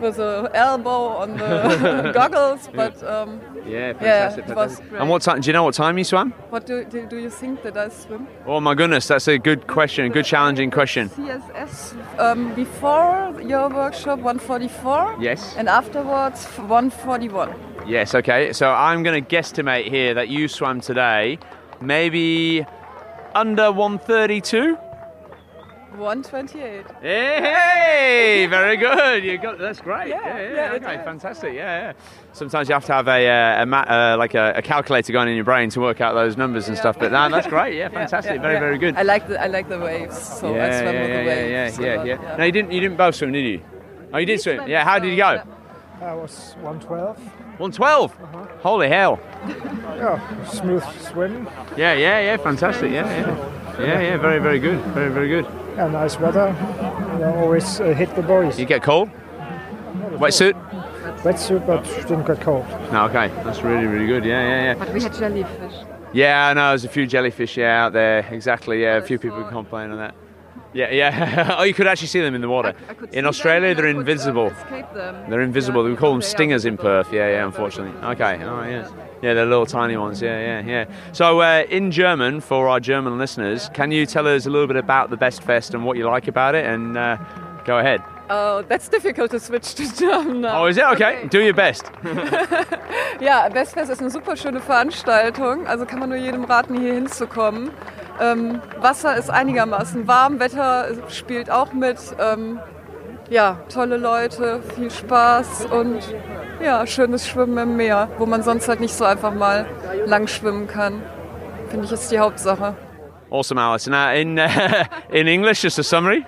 with a elbow on the goggles, but um, Yeah, yeah, fantastic. it was fantastic. great. And what time? Do you know what time you swam? What do, do, do you think that I swim? Oh my goodness, that's a good question. A good challenging question. CSS um, before your workshop 144. Yes. And afterwards 141. Yes. Okay. So I'm going to guesstimate here that you swam today, maybe under 132. 128. Hey, very good. You got that's great. Yeah, Yeah, yeah. yeah, okay, was. fantastic. Yeah, yeah. Sometimes you have to have a, uh, a ma- uh, like a, a calculator going in your brain to work out those numbers and stuff. But no, that's great. Yeah, fantastic. yeah, very, yeah. very good. I like the I like the waves, so I yeah, swam yeah, with yeah, the waves. yeah, a yeah, lot, yeah. No, you didn't. You didn't both swim, did you? Oh, you did swim. Yeah. How did you go? yeah. I was 112. 112. Holy hell. Yeah, smooth swim. Yeah, yeah, yeah. Fantastic. Yeah, yeah. Yeah, yeah. Very, very good. Very, very good. Yeah, nice weather. You know, always uh, hit the boys. You get cold? Wetsuit? Wetsuit, but didn't get cold. No. Okay. That's really, really good. Yeah, yeah, yeah. But we had jellyfish. Yeah, I know. There's a few jellyfish yeah, out there. Exactly. Yeah, a few people complain on that. Yeah, yeah. oh, you could actually see them in the water. In Australia, they're invisible. Escape them. They're invisible. We call them stingers in Perth. Yeah, yeah. Unfortunately. Okay. Oh, yeah. Yeah, they're little tiny ones. Yeah, yeah, yeah. So, uh, in German, for our German listeners, can you tell us a little bit about the Best Fest and what you like about it? And uh, go ahead. Oh, that's difficult to switch to German now. Oh, is it okay? Do your best. Ja, Westfest ist eine super schöne Veranstaltung. Also kann man nur jedem raten, hier hinzukommen. Ähm, Wasser ist einigermaßen warm, Wetter spielt auch mit. Ähm, ja, tolle Leute, viel Spaß und ja, schönes Schwimmen im Meer, wo man sonst halt nicht so einfach mal lang schwimmen kann. Finde ich ist die Hauptsache. Awesome, Alice. Now, in uh, in English, just a summary.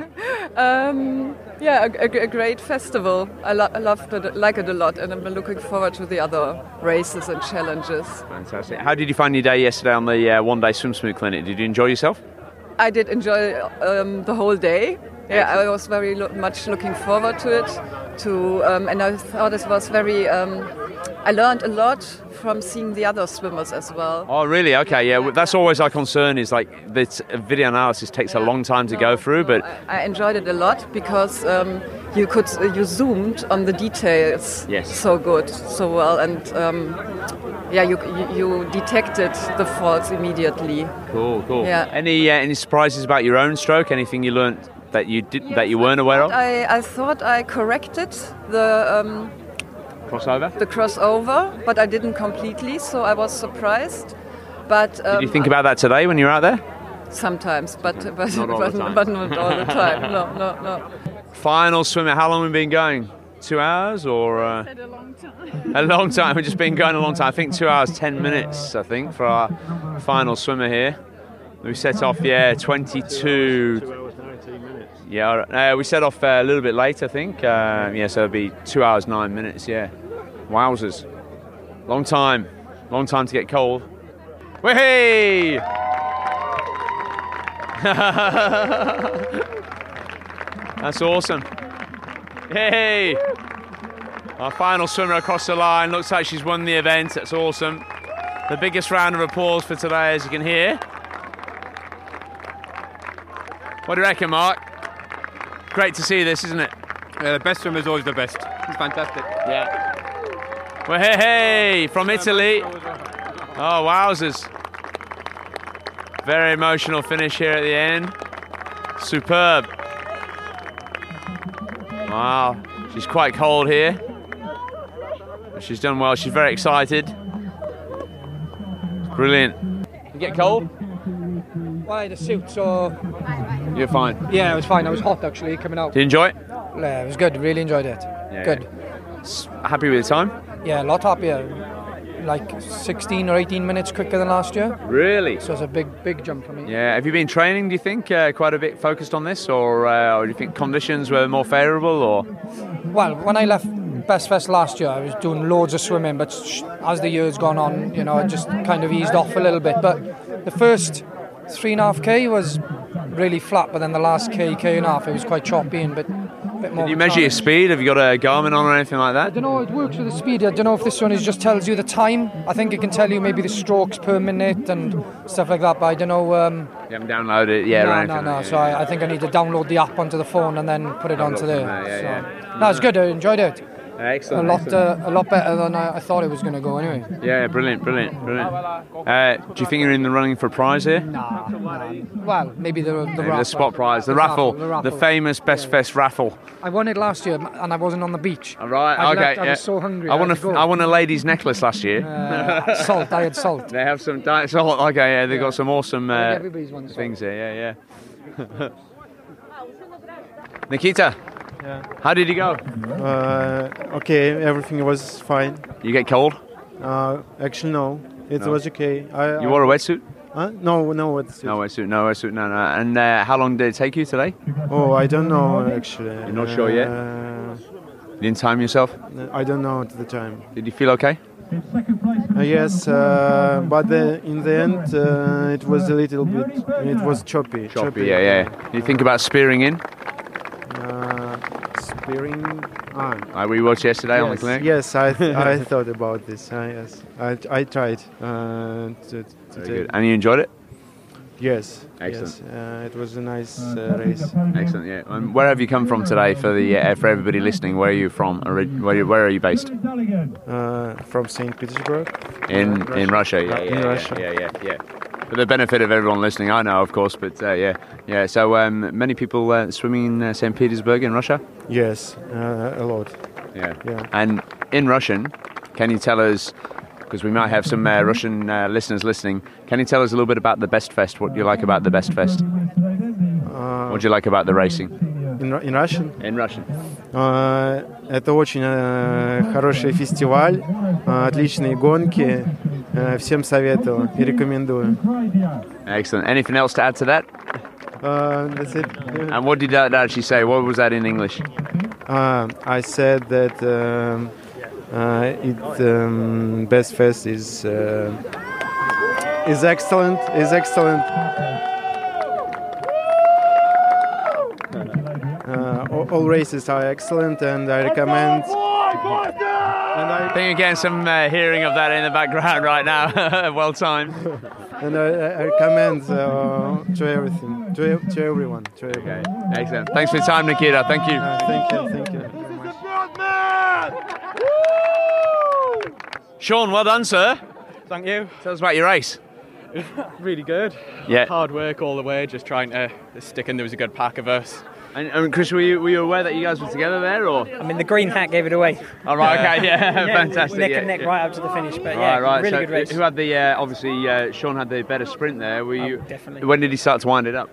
Um, yeah, a, a- a great festival. I, lo- I loved it, like it a lot, and I'm looking forward to the other races and challenges. Fantastic. How did you find your day yesterday on the uh, one day swim smooth clinic? Did you enjoy yourself? I did enjoy um, the whole day. Yeah, I was very lo- much looking forward to it. To um, and I thought it was very. Um, I learned a lot from seeing the other swimmers as well. Oh, really? Okay, yeah. well, That's always our concern. Is like this video analysis takes a long time to go through, but I enjoyed it a lot because um, you could you zoomed on the details Yes. so good, so well, and um, yeah, you, you you detected the faults immediately. Cool, cool. Yeah. Any uh, any surprises about your own stroke? Anything you learned that you did that you weren't aware of? I, I thought I corrected the um, Crossover. the crossover, but I didn't completely, so I was surprised. But um, Did you think about that today when you were out there? sometimes, but but Not all but, the time. but not all the time. No, no, no. Final swimmer. How long have we been going? Two hours or? Uh, a long time. a long time. We've just been going a long time. I think two hours ten minutes. I think for our final swimmer here. We set off, yeah, 22. Two hours, 19 minutes. Yeah, uh, we set off uh, a little bit late, I think. Uh, yeah, so it'll be two hours nine minutes. Yeah, wowzers, long time, long time to get cold. Way! That's awesome. Hey! Our final swimmer across the line. Looks like she's won the event. That's awesome. The biggest round of applause for today, as you can hear. What do you reckon, Mark? Great to see this, isn't it? Yeah, the best swimmer is always the best. It's fantastic. Yeah. Well, hey, hey, from Italy. Oh, wowzers. Very emotional finish here at the end. Superb. Wow, she's quite cold here. But she's done well. She's very excited. Brilliant. You get cold? Well, I had a suit, so You're fine. yeah, it was fine. I was hot actually coming out. Did you enjoy it? Yeah, it was good. Really enjoyed it. Yeah, good. Happy with the time? Yeah, a lot happier. Like 16 or 18 minutes quicker than last year. Really? So it's a big, big jump for me. Yeah. Have you been training? Do you think uh, quite a bit focused on this, or, uh, or do you think conditions were more favourable, or? Well, when I left Best Fest last year, I was doing loads of swimming, but sh- as the years gone on, you know, it just kind of eased off a little bit. But the first three and a half k was really flat, but then the last k, k and a half, it was quite choppy and a bit, bit more. Did you measure your speed? Have you got a Garmin on or anything like that? I don't know, it works with the speed. I don't know if this one is just tells you the time. I think it can tell you maybe the strokes per minute and stuff like that, but I don't know. Um, You haven't downloaded it yet, no, no, no. like So? I, I think I need to download the app onto the phone and then put it onto there. there, yeah, so. yeah. No, it's good. I enjoyed it. Excellent. A lot, excellent. uh, a lot better than I, I thought it was going to go. Anyway. Yeah, brilliant, brilliant, brilliant. Uh, do you think you're in the running for a prize here? Nah, nah. Well, maybe the the, Maybe raffle. the spot prize, the, raffle, the raffle. famous Best Fest raffle. I won it last year and I wasn't on the beach. All right, I'd okay. left- I yeah. was so hungry. I won had a, go. I won a lady's necklace last year. Uh, salt. I had salt. They have some diet salt. Okay, yeah, they've got some awesome uh, things here. Yeah, yeah. Nikita, Yeah. how did you go? Uh, okay, everything was fine. You get cold? Uh, actually, no. It No. was okay. I, You wore a wetsuit? Huh? No, no wetsuit. No wetsuit, no wetsuit, no, no. And uh, how long did it take you today? Oh, I don't know actually. You're not sure yet? Uh, You didn't time yourself? I don't know at the time. Did you feel okay? Uh, yes, uh, but the, in the end, uh, it was a little bit. It was choppy. Choppy, yeah, yeah. You think about spearing in? Uh, spearing. Ah. Like we watched yesterday yes, on the clinic? Yes, I, I thought about this. Uh, yes, I, I tried uh, to, to Very good. And you enjoyed it? Yes. Excellent. Yes, uh, it was a nice uh, race. Excellent, yeah. And where have you come from today for the uh, for everybody listening? Where are you from? Ori- Where, you- where are you based? Uh, from St. Petersburg. In Uh, in Russia, yeah, In yeah, yeah, Russia. yeah, yeah, yeah. For the benefit of everyone listening, I know, of course, but uh, yeah, yeah. So um, many people uh, swimming in uh, St. Petersburg in Russia. Yes, uh, a lot. Yeah. Yeah. And in Russian, can you tell us? Because we might have some uh, Russian uh, listeners listening. Can you tell us a little bit about the Best Fest? What you like about the Best Fest? Uh, What do you like about the racing? In, in Russian? In Russian. Uh, это очень э, хороший фестиваль, э, отличные гонки. Э, всем советую и рекомендую. Excellent. Anything else to add to that? Uh, that's it. And what did that actually say? What was that in English? Uh, I said that um, uh, it um, Best Fest is uh, is excellent. Is excellent. All, all races are excellent, and I recommend. I think you're getting some uh, hearing of that in the background right now. well timed. And I, I recommend uh, to everything, to, to everyone. To everyone. Excellent. Thanks for your time, Nikita. Thank you. thank you. Thank you. This is a bad man! Woo! Sean, well done, sir. Thank you. Tell us about your race. really good. Yeah. Hard work all the way, just trying to stick in. There was a good pack of us. And, and Chris, were you, were you aware that you guys were together there, or? I mean, the green hat gave it away. Oh, right, okay, yeah, fantastic, Neck yeah, and neck yeah. right up to the finish, but yeah, right, right. really so good race. Who had the? Uh, obviously, uh, Sean had the better sprint there. Were you? Oh, definitely. When did he start to wind it up?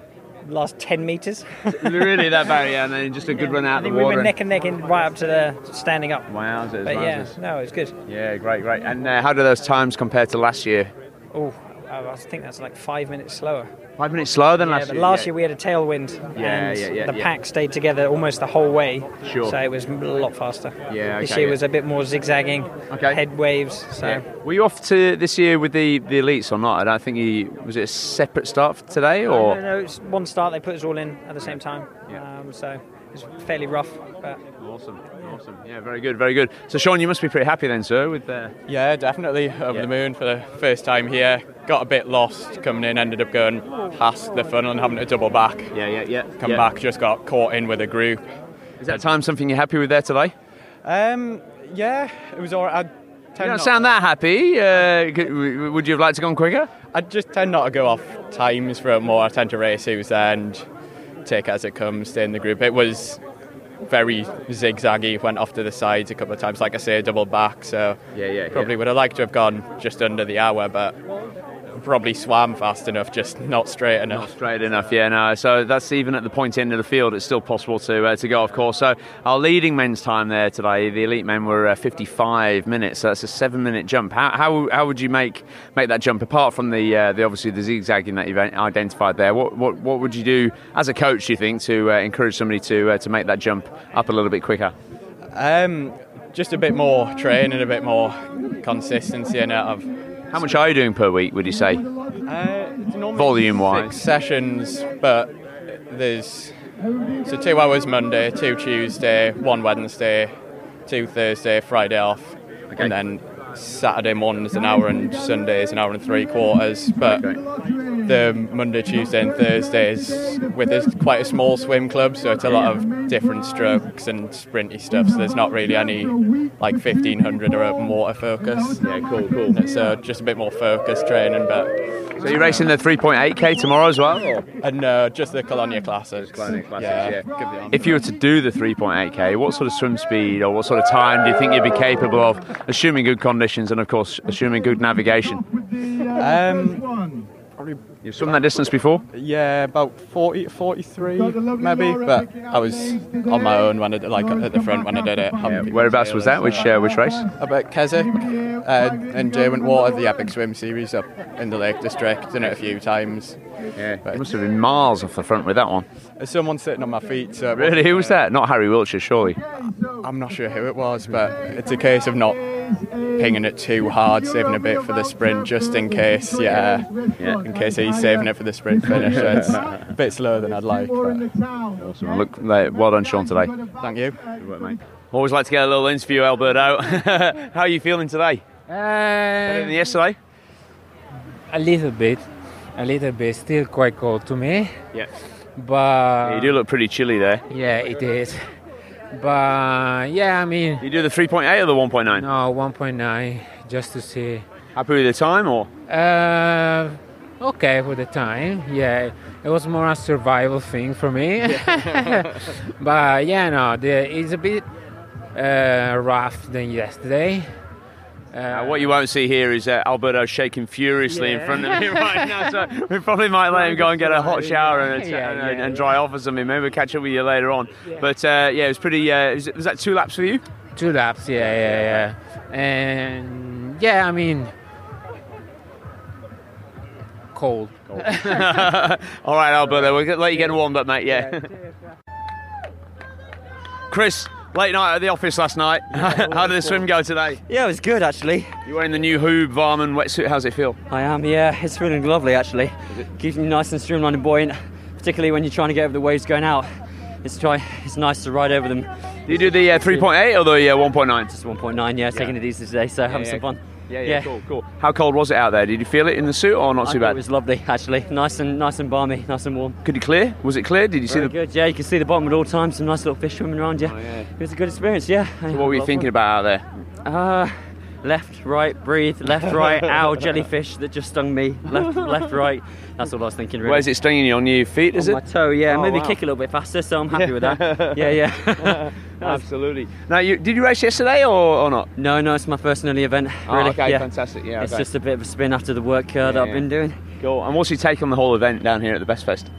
Last 10 metres. really, that bad, yeah, and then just a good run out think the we water. were and- neck and neck in right up to the standing up. Wowzers, But yeah, no, it was good. Yeah, great, great. And uh, how do those times compare to last year? Oh, I think that's like five minutes slower. Five minutes slower than yeah, last year. last yeah. year we had a tailwind, Yeah, and yeah, yeah, the yeah. pack stayed together almost the whole way. Sure. So it was a lot faster. Yeah, This year yeah. was a bit more zigzagging. Okay. Head waves. So. Yeah. Were you off to this year with the, the elites or not? I don't think you was it a separate start for today or no, no, it's one start. They put us all in at the same time. Um, so it's fairly rough. But awesome, awesome. Yeah, very good, very good. So Sean, you must be pretty happy then, sir, with the. Yeah, definitely over the moon for the first time here. Got a bit lost coming in, ended up going past the funnel and having to double back. Yeah, yeah, yeah. Come yeah. back, just got caught in with a group. Is that time something you're happy with there today? Um, yeah, it was alright. I You don't sound that happy. Uh, would you have liked to gone quicker? I just tend not to go off times for it more. I tend to race who's there and take as it comes, stay in the group. It was very zigzaggy, went off to the sides a couple of times, like I say, double back. So yeah, yeah, probably yeah. would have liked to have gone just under the hour, but probably swam fast enough, just not straight enough. Not straight enough, yeah, no. So that's even at the point end of the field, it's still possible to uh, to go, of course. So our leading men's time there today, the elite men were uh, 55 minutes. So that's a seven minute jump. How, how, how would you make make that jump apart from the uh, the obviously the zigzagging that you've identified there? What what, what would you do as a coach? Do you think to uh, encourage somebody to uh, to make that jump up a little bit quicker? Um, just a bit more training, a bit more consistency in it. How much are you doing per week? Would you say? Uh, Volume wise. sessions, but there's so two hours Monday, two Tuesday, one Wednesday, two Thursday, Friday off, and then Saturday morning's an hour and Sunday's an hour and three quarters. But the Monday, Tuesday, and Thursdays with this quite a small swim club, so it's a lot of different strokes and sprinty stuff. So there's not really any like 1500 or open water focus. Yeah, cool, cool. So just a bit more focused training, but. So you're racing the 3.8k tomorrow as well? Or? And uh, just the Colonia classes. Colonia yeah. yeah. Give the honour. If you were to do the 3.8k, what sort of swim speed or what sort of time do you think you'd be capable of, assuming good conditions and of course assuming good navigation? Um, probably You've swum that distance before? Yeah, about 40, 43 maybe. But I was on my own when I did, like at the front when I did it. having people Whereabouts was that? Which uh, which race? About at Keswick uh, and Derwent Water, the Epic Swim Series up in the Lake District. Done it a few times. Yeah, it must have been miles off the front with that one. There's someone sitting on my feet. So Really, who was uh, that? Not Harry Wiltshire, surely. I'm not sure who it was, but it's a case of not pinging it too hard, saving a bit for the sprint, just in case. Yeah, Yeah. in case he's saving it for the sprint finish. It's a bit slower than I'd like. But Awesome. Look, well done, Sean, today. thank you. Good work, mate. Always like to get a little interview, Alberto. How are you feeling today? Better than Uh, yesterday? a little bit, a little bit. Still quite cold to me. Yeah. But you do look pretty chilly there. yeah, it is. But yeah, I mean, You do the 3.8 or the 1.9? no, 1.9 just to see. Happy with the time or? Uh, okay for the time. Yeah, it was more a survival thing for me. but yeah, no, the, it's a bit uh, rough than yesterday. Uh, what you won't see here is uh, Alberto shaking furiously in front of me right now. So we probably might let him go and get a hot shower and, Yeah, and, yeah, and dry off or something. Maybe we'll catch up with you later on. But uh, yeah, it was pretty. Uh, was, it- was that two laps for you? Two laps, yeah, yeah, yeah. And yeah, I mean, cold. All right, Alberto, we'll let you get warmed up, mate. Yeah. Chris, late night at the office last night. How did the swim go today? Yeah, it was good actually. You're wearing the new HUUB Varman wetsuit. How's it feel? I am, yeah. It's feeling lovely actually. Keeps me nice and streamlined and buoyant, particularly when you're trying to get over the waves going out. It's try. It's nice to ride over them. Do you do the uh, 3.8 or the uh, 1.9? Just 1.9, yeah. Taking it easy today, so having yeah. some fun. Yeah, yeah, cool, cool. How cold was it out there? Did you feel it in the suit or not I too bad? It was lovely actually. Nice and nice and balmy, nice and warm. Could you clear? Was it clear? Did you see the? good. Yeah, you can see the bottom at all times. Some nice little fish swimming around you. Oh, yeah. It was a good experience. Yeah. So what were you thinking about out there? Uh, left, right, breathe, left, right, ow, jellyfish that just stung me, left, left, right. That's all I was thinking. Really. Where's it stinging you on your feet? Is on it? my toe? Yeah, Oh, maybe wow. kick a little bit faster, so I'm happy with that. Yeah, yeah. Absolutely. Now, you, did you race yesterday or, or not? No, no, it's my first and only event. Oh, okay, yeah. fantastic, yeah, It's okay. just a bit of a spin after the work uh, that I've been doing. Cool. And what's your take on the whole event down here at the Best Fest?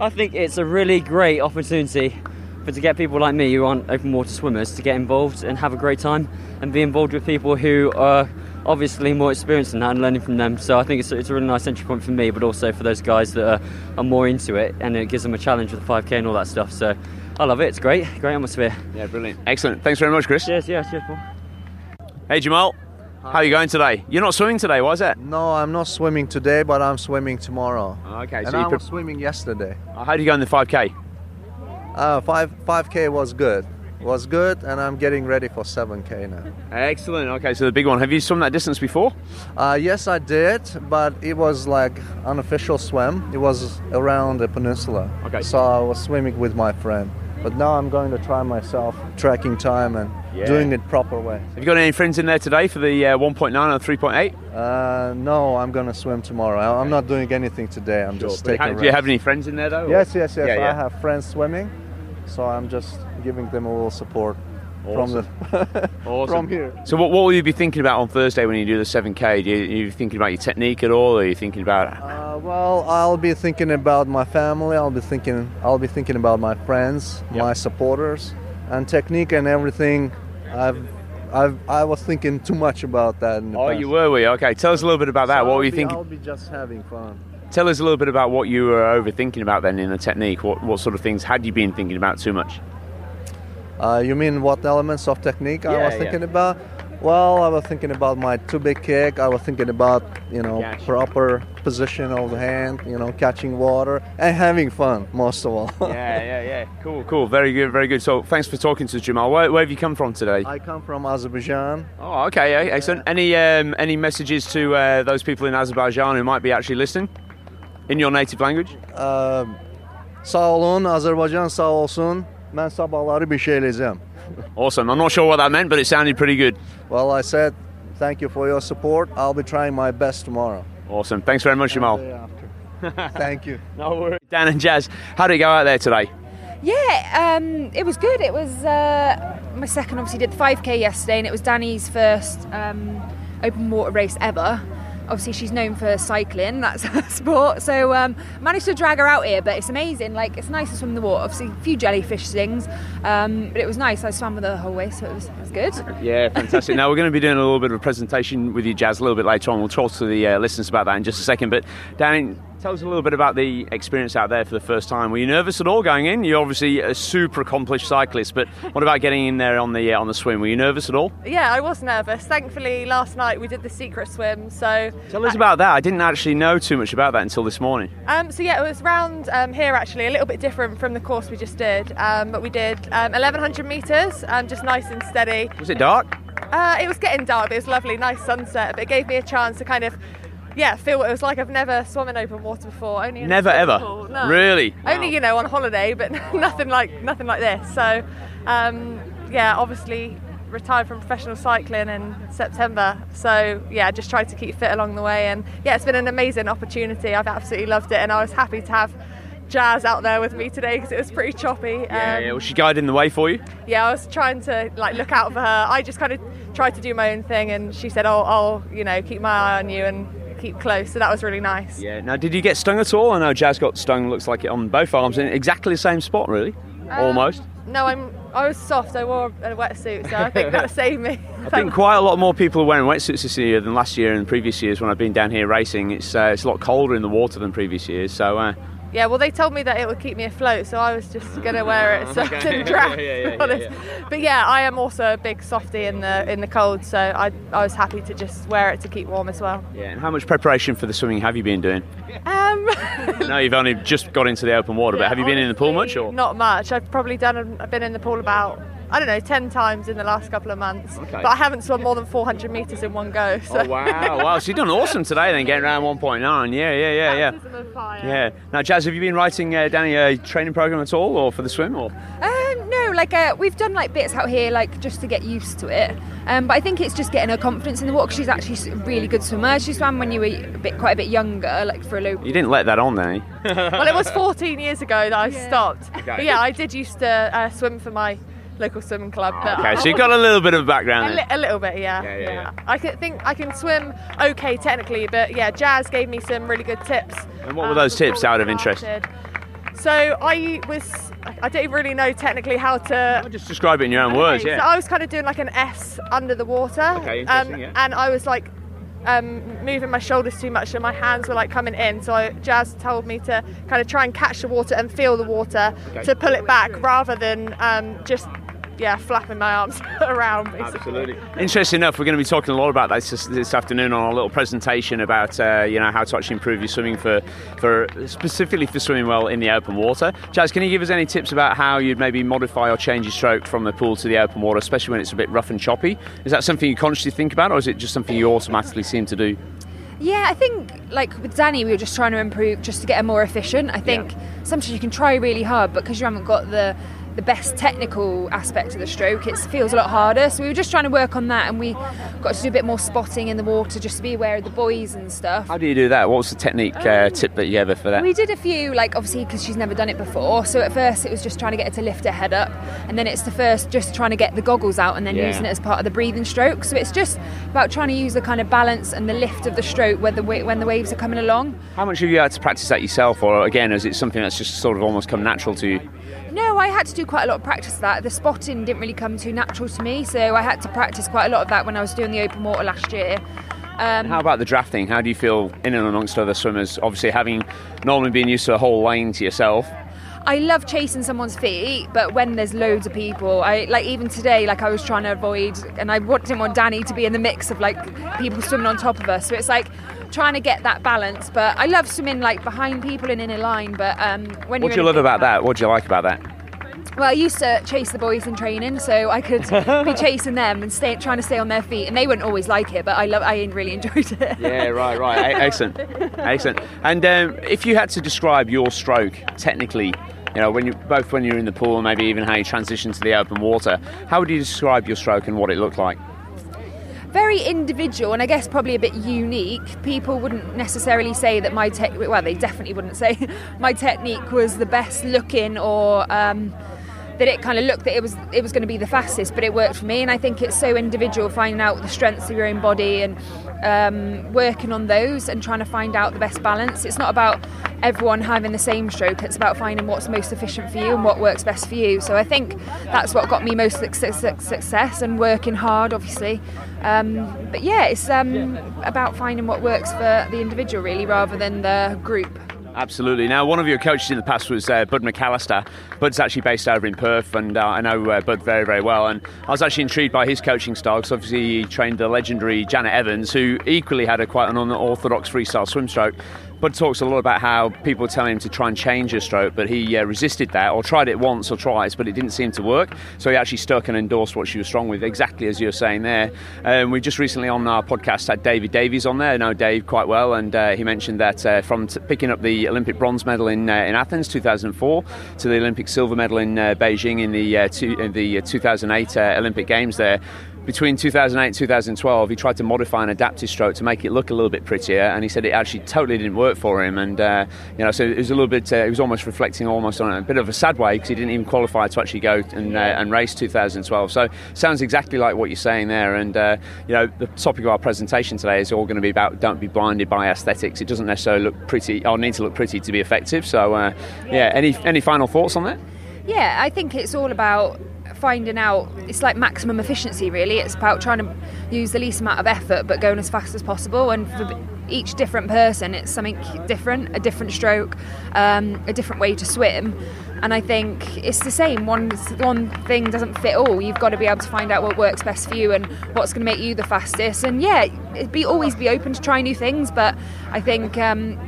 I think it's a really great opportunity for to get people like me who aren't open water swimmers to get involved and have a great time and be involved with people who are obviously more experienced than that and learning from them. So I think it's, it's a really nice entry point for me, but also for those guys that are, are more into it and it gives them a challenge with the 5k and all that stuff. So I love it. It's great, great atmosphere. Yeah, brilliant. Excellent. Thanks very much, Chris. Cheers. Yeah, cheers, Paul. Hey, Jamal. How are you going today? You're not swimming today. Why is that? No, I'm not swimming today, but I'm swimming tomorrow. Okay, and so you I pre- was swimming yesterday. How do you go in the 5K? Uh, five five k was good, was good, and I'm getting ready for seven k now. Excellent. Okay, so the big one. Have you swum that distance before? Uh, yes, I did, but it was like unofficial swim. It was around the peninsula. Okay. So I was swimming with my friend. But now I'm going to try myself, tracking time and Yeah. doing it proper way. Have you got any friends in there today for the uh, 1.9 and 3.8? Uh, no, I'm going to swim tomorrow. I'm not doing anything today. I'm just taking. ha- do you have any friends in there though? Yes, yes, yes. Yeah, yeah. I have friends swimming, so I'm just giving them a little support Awesome. from the Awesome. from here. So what, what will you be thinking about on Thursday when you do the 7K? Do you, are you thinking about your technique at all? Or are you thinking about Uh, well, I'll be thinking about my family. I'll be thinking. I'll be thinking about my friends, my supporters, and technique and everything. I've, I've, I was thinking too much about that. In the Oh, past. you were, were you? Okay, tell us a little bit about that. So what I'll were you be- thinking? I'll be just having fun. Tell us a little bit about what you were overthinking about then in the technique. What, what sort of things had you been thinking about too much? Uh, you mean what elements of technique I Yeah, was yeah. thinking about? Well, I was thinking about my two big kick. I was thinking about you know Catch. proper position of the hand, you know, catching water and having fun most of all. yeah, yeah, yeah. Cool, cool. Very good, very good. So thanks for talking to us, Jamal. Where, where have you come from today? I come from Azerbaijan. Oh, okay, yeah, excellent. Any um, any messages to uh, those people in Azerbaijan who might be actually listening in your native language? Ee, sağ olun, Azerbaycan sağ olsun. Ben sabahları bir şey eləyəcəm. Awesome. I'm not sure what that meant, but it sounded pretty good. Well, I said thank you for your support. I'll be trying my best tomorrow. Awesome. Thanks very much, Jamal. Thank you. No worries. Dan and Jazz, how did it go out there today? Yeah, um, it was good. It was uh, my second, obviously, did the 5k yesterday, and it was Danny's first um, open water race ever. Obviously, she's known for cycling, that's her sport. So, um, managed to drag her out here, but it's amazing. Like, it's nice to swim in the water. Obviously, a few jellyfish stings, um, but it was nice. I swam with her the whole way, so it was, it was good. Yeah, fantastic. now we're going to be doing a little bit of a presentation with you, Jazz, a little bit later on. We'll talk to the uh, listeners about that in just a second. But Dan, tell us a little bit about the experience out there for the first time. Were you nervous at all going in? You're obviously a super accomplished cyclist, but what about getting in there on the uh, on the swim? Were you nervous at all? Yeah, I was nervous. Thankfully, last night we did the secret swim. So, Tell us about that. I didn't actually know too much about that until this morning. um, so yeah, it was round um, here actually, a little bit different from the course we just did. Um, but we did um, 1100 meters, um, just nice and steady. Was it dark? Uh, it was getting dark, but it was lovely, nice sunset. But it gave me a chance to kind of, yeah, feel what it was like. I've never swum in open water before. Only Never ever? pool. No. Really? Only you know on holiday, but nothing like nothing like this. So, um, yeah, obviously retired from professional cycling in September. So yeah, just tried to keep fit along the way, and yeah, it's been an amazing opportunity. I've absolutely loved it, and I was happy to have. Jazz out there with me today because it was pretty choppy. Yeah, Um, yeah. Was she guiding the way for you? yeah, I was trying to like look out for her. I just kind of tried to do my own thing, and she said, "Oh, I'll you know keep my eye on you and keep close." So that was really nice. Yeah. Now, did you get stung at all? I know Jazz got stung. Looks like it on both arms in exactly the same spot, really. Almost. No, I'm. I was soft. I wore a wetsuit, so I think that saved me. I think quite a lot more people are wearing wetsuits this year than last year and previous years when I've been down here racing. It's uh, it's a lot colder in the water than previous years. So uh, Yeah, well, they told me that it would keep me afloat, so I was just gonna wear it so I Okay. didn't drown. Yeah, yeah, to yeah. But yeah, I am also a big softie in the in the cold, so I I was happy to just wear it to keep warm as well. yeah. And how much preparation for the swimming have you been doing? Um, I know you've only just got into the open water, but have you been in the pool much or? Not much. I've probably done. I've been in the pool about I don't know ten times in the last couple of months. Okay. But I haven't swum more than 400 meters in one go. So. Oh wow! Wow, so you've done awesome today then, getting around 1.9. Yeah, yeah, yeah, yeah. Fire. Yeah. Now, Jazz, have you been writing uh, Danny a training program at all, or for the swim, or? Um, no, like like uh, we've done like bits out here, like just to get used to it. Um, but I think it's just getting her confidence in the water. 'cause She's actually a really good swimmer. She swam when you were a bit, quite a bit younger, like for a low. You didn't let that on, then. well, it was 14 years ago that I stopped. Okay. But yeah, I did used to uh, swim for my local swimming club. But Okay, so you've got a little bit of background a, there. li- a little bit, yeah. Yeah, yeah, yeah. I can think I can swim okay technically, but yeah, Jazz gave me some really good tips. And what were those tips out of interest? So I was I don't really know technically how to Just describe it in your own words, Okay, yeah. So I was kind of doing like an S under the water. Okay, interesting, um, yeah. And I was like um, moving my shoulders too much, and my hands were like coming in. So I, Jazz told me to kind of try and catch the water and feel the water Okay. to pull it back, rather than um, just yeah flapping my arms around. Basically. Absolutely. Interesting enough, we're going to be talking a lot about this this, this afternoon on our little presentation about uh, you know how to actually improve your swimming for for specifically for swimming well in the open water. Jazz, can you give us any tips about how you'd maybe modify or change your stroke from the pool to the open water, especially when it's a bit rough and choppy? Is that something you consciously think about, or is it just something you automatically seem to do? Yeah, I think like with Danny, we were just trying to improve just to get her more efficient. I think sometimes you can try really hard, but because you haven't got the the best technical aspect of the stroke, it feels a lot harder. So we were just trying to work on that, and we got to do a bit more spotting in the water, just to be aware of the buoys and stuff. How do you do that? What was the technique uh, tip that you gave her for that? We did a few, like obviously because she's never done it before. So at first it was just trying to get her to lift her head up, and then it's the first just trying to get the goggles out and then Yeah. using it as part of the breathing stroke. So it's just about trying to use the kind of balance and the lift of the stroke when the when the waves are coming along. How much have you had to practice that yourself, or again, is it something that's just sort of almost come natural to you? No, I had to do quite a lot of practice of that. The spotting didn't really come too natural to me, so I had to practice quite a lot of that when I was doing the open water last year. Um, How about the drafting? How do you feel in and amongst other swimmers? Obviously, having normally been used to a whole lane to yourself. I love chasing someone's feet, but when there's loads of people, I like even today, like I was trying to avoid, and I didn't want Danny to be in the mix of like people swimming on top of us. So it's like trying to get that balance. But I love swimming like behind people and in a line. But um, when What do you love about that? What do you like about that? Well, I used to chase the boys in training, so I could be chasing them and stay, trying to stay on their feet, and they wouldn't always like it, but I love, I really enjoyed it. Yeah, right, right. Excellent, excellent. And um, if you had to describe your stroke technically, you know, when you both when you're in the pool, and maybe even how you transition to the open water, how would you describe your stroke and what it looked like? Very individual, and I guess probably a bit unique. People wouldn't necessarily say that my tech, well, they definitely wouldn't say my technique was the best looking or. Um, that it kind of looked that it was it was going to be the fastest, but it worked for me. And I think it's so individual finding out the strengths of your own body and um, working on those and trying to find out the best balance. It's not about everyone having the same stroke. It's about finding what's most efficient for you and what works best for you. So I think that's what got me most success, and working hard, obviously. Um, but yeah, it's um, about finding what works for the individual really, rather than the group. Absolutely. Now, one of your coaches in the past was uh, Bud McAllister. Bud's actually based over in Perth, and uh, I know uh, Bud very, very well. And I was actually intrigued by his coaching style because obviously he trained the legendary Janet Evans, who equally had a quite an unorthodox freestyle swim stroke. Bud talks a lot about how people tell him to try and change his stroke, but he uh, resisted that, or tried it once or twice, but it didn't seem to work. So he actually stuck and endorsed what she was strong with, exactly as you're saying there. Um, we just recently on our podcast had David Davies on there. I know Dave quite well, and uh, he mentioned that uh, from t- picking up the Olympic bronze medal in uh, in Athens 2004 to the Olympic silver medal in uh, Beijing in the uh, two, in the uh, 2008 uh, Olympic Games there. Between 2008 and 2012, he tried to modify and adapt his stroke to make it look a little bit prettier, and he said it actually totally didn't work for him. And uh, you know, so it was a little bit. Uh, he was almost reflecting almost on a bit of a sad way because he didn't even qualify to actually go and, uh, and race 2012. So sounds exactly like what you're saying there. And uh, you know, the topic of our presentation today is all going to be about don't be blinded by aesthetics. It doesn't necessarily look pretty or need to look pretty to be effective. So uh, yeah, any any final thoughts on that? Yeah, I think it's all about finding out it's like maximum efficiency really. It's about trying to use the least amount of effort but going as fast as possible. And for each different person it's something different a different stroke um, a different way to swim. And I think it's the same. One one thing doesn't fit all. You've got to be able to find out what works best for you and what's going to make you the fastest. And yeah be always be open to try new things but I think um,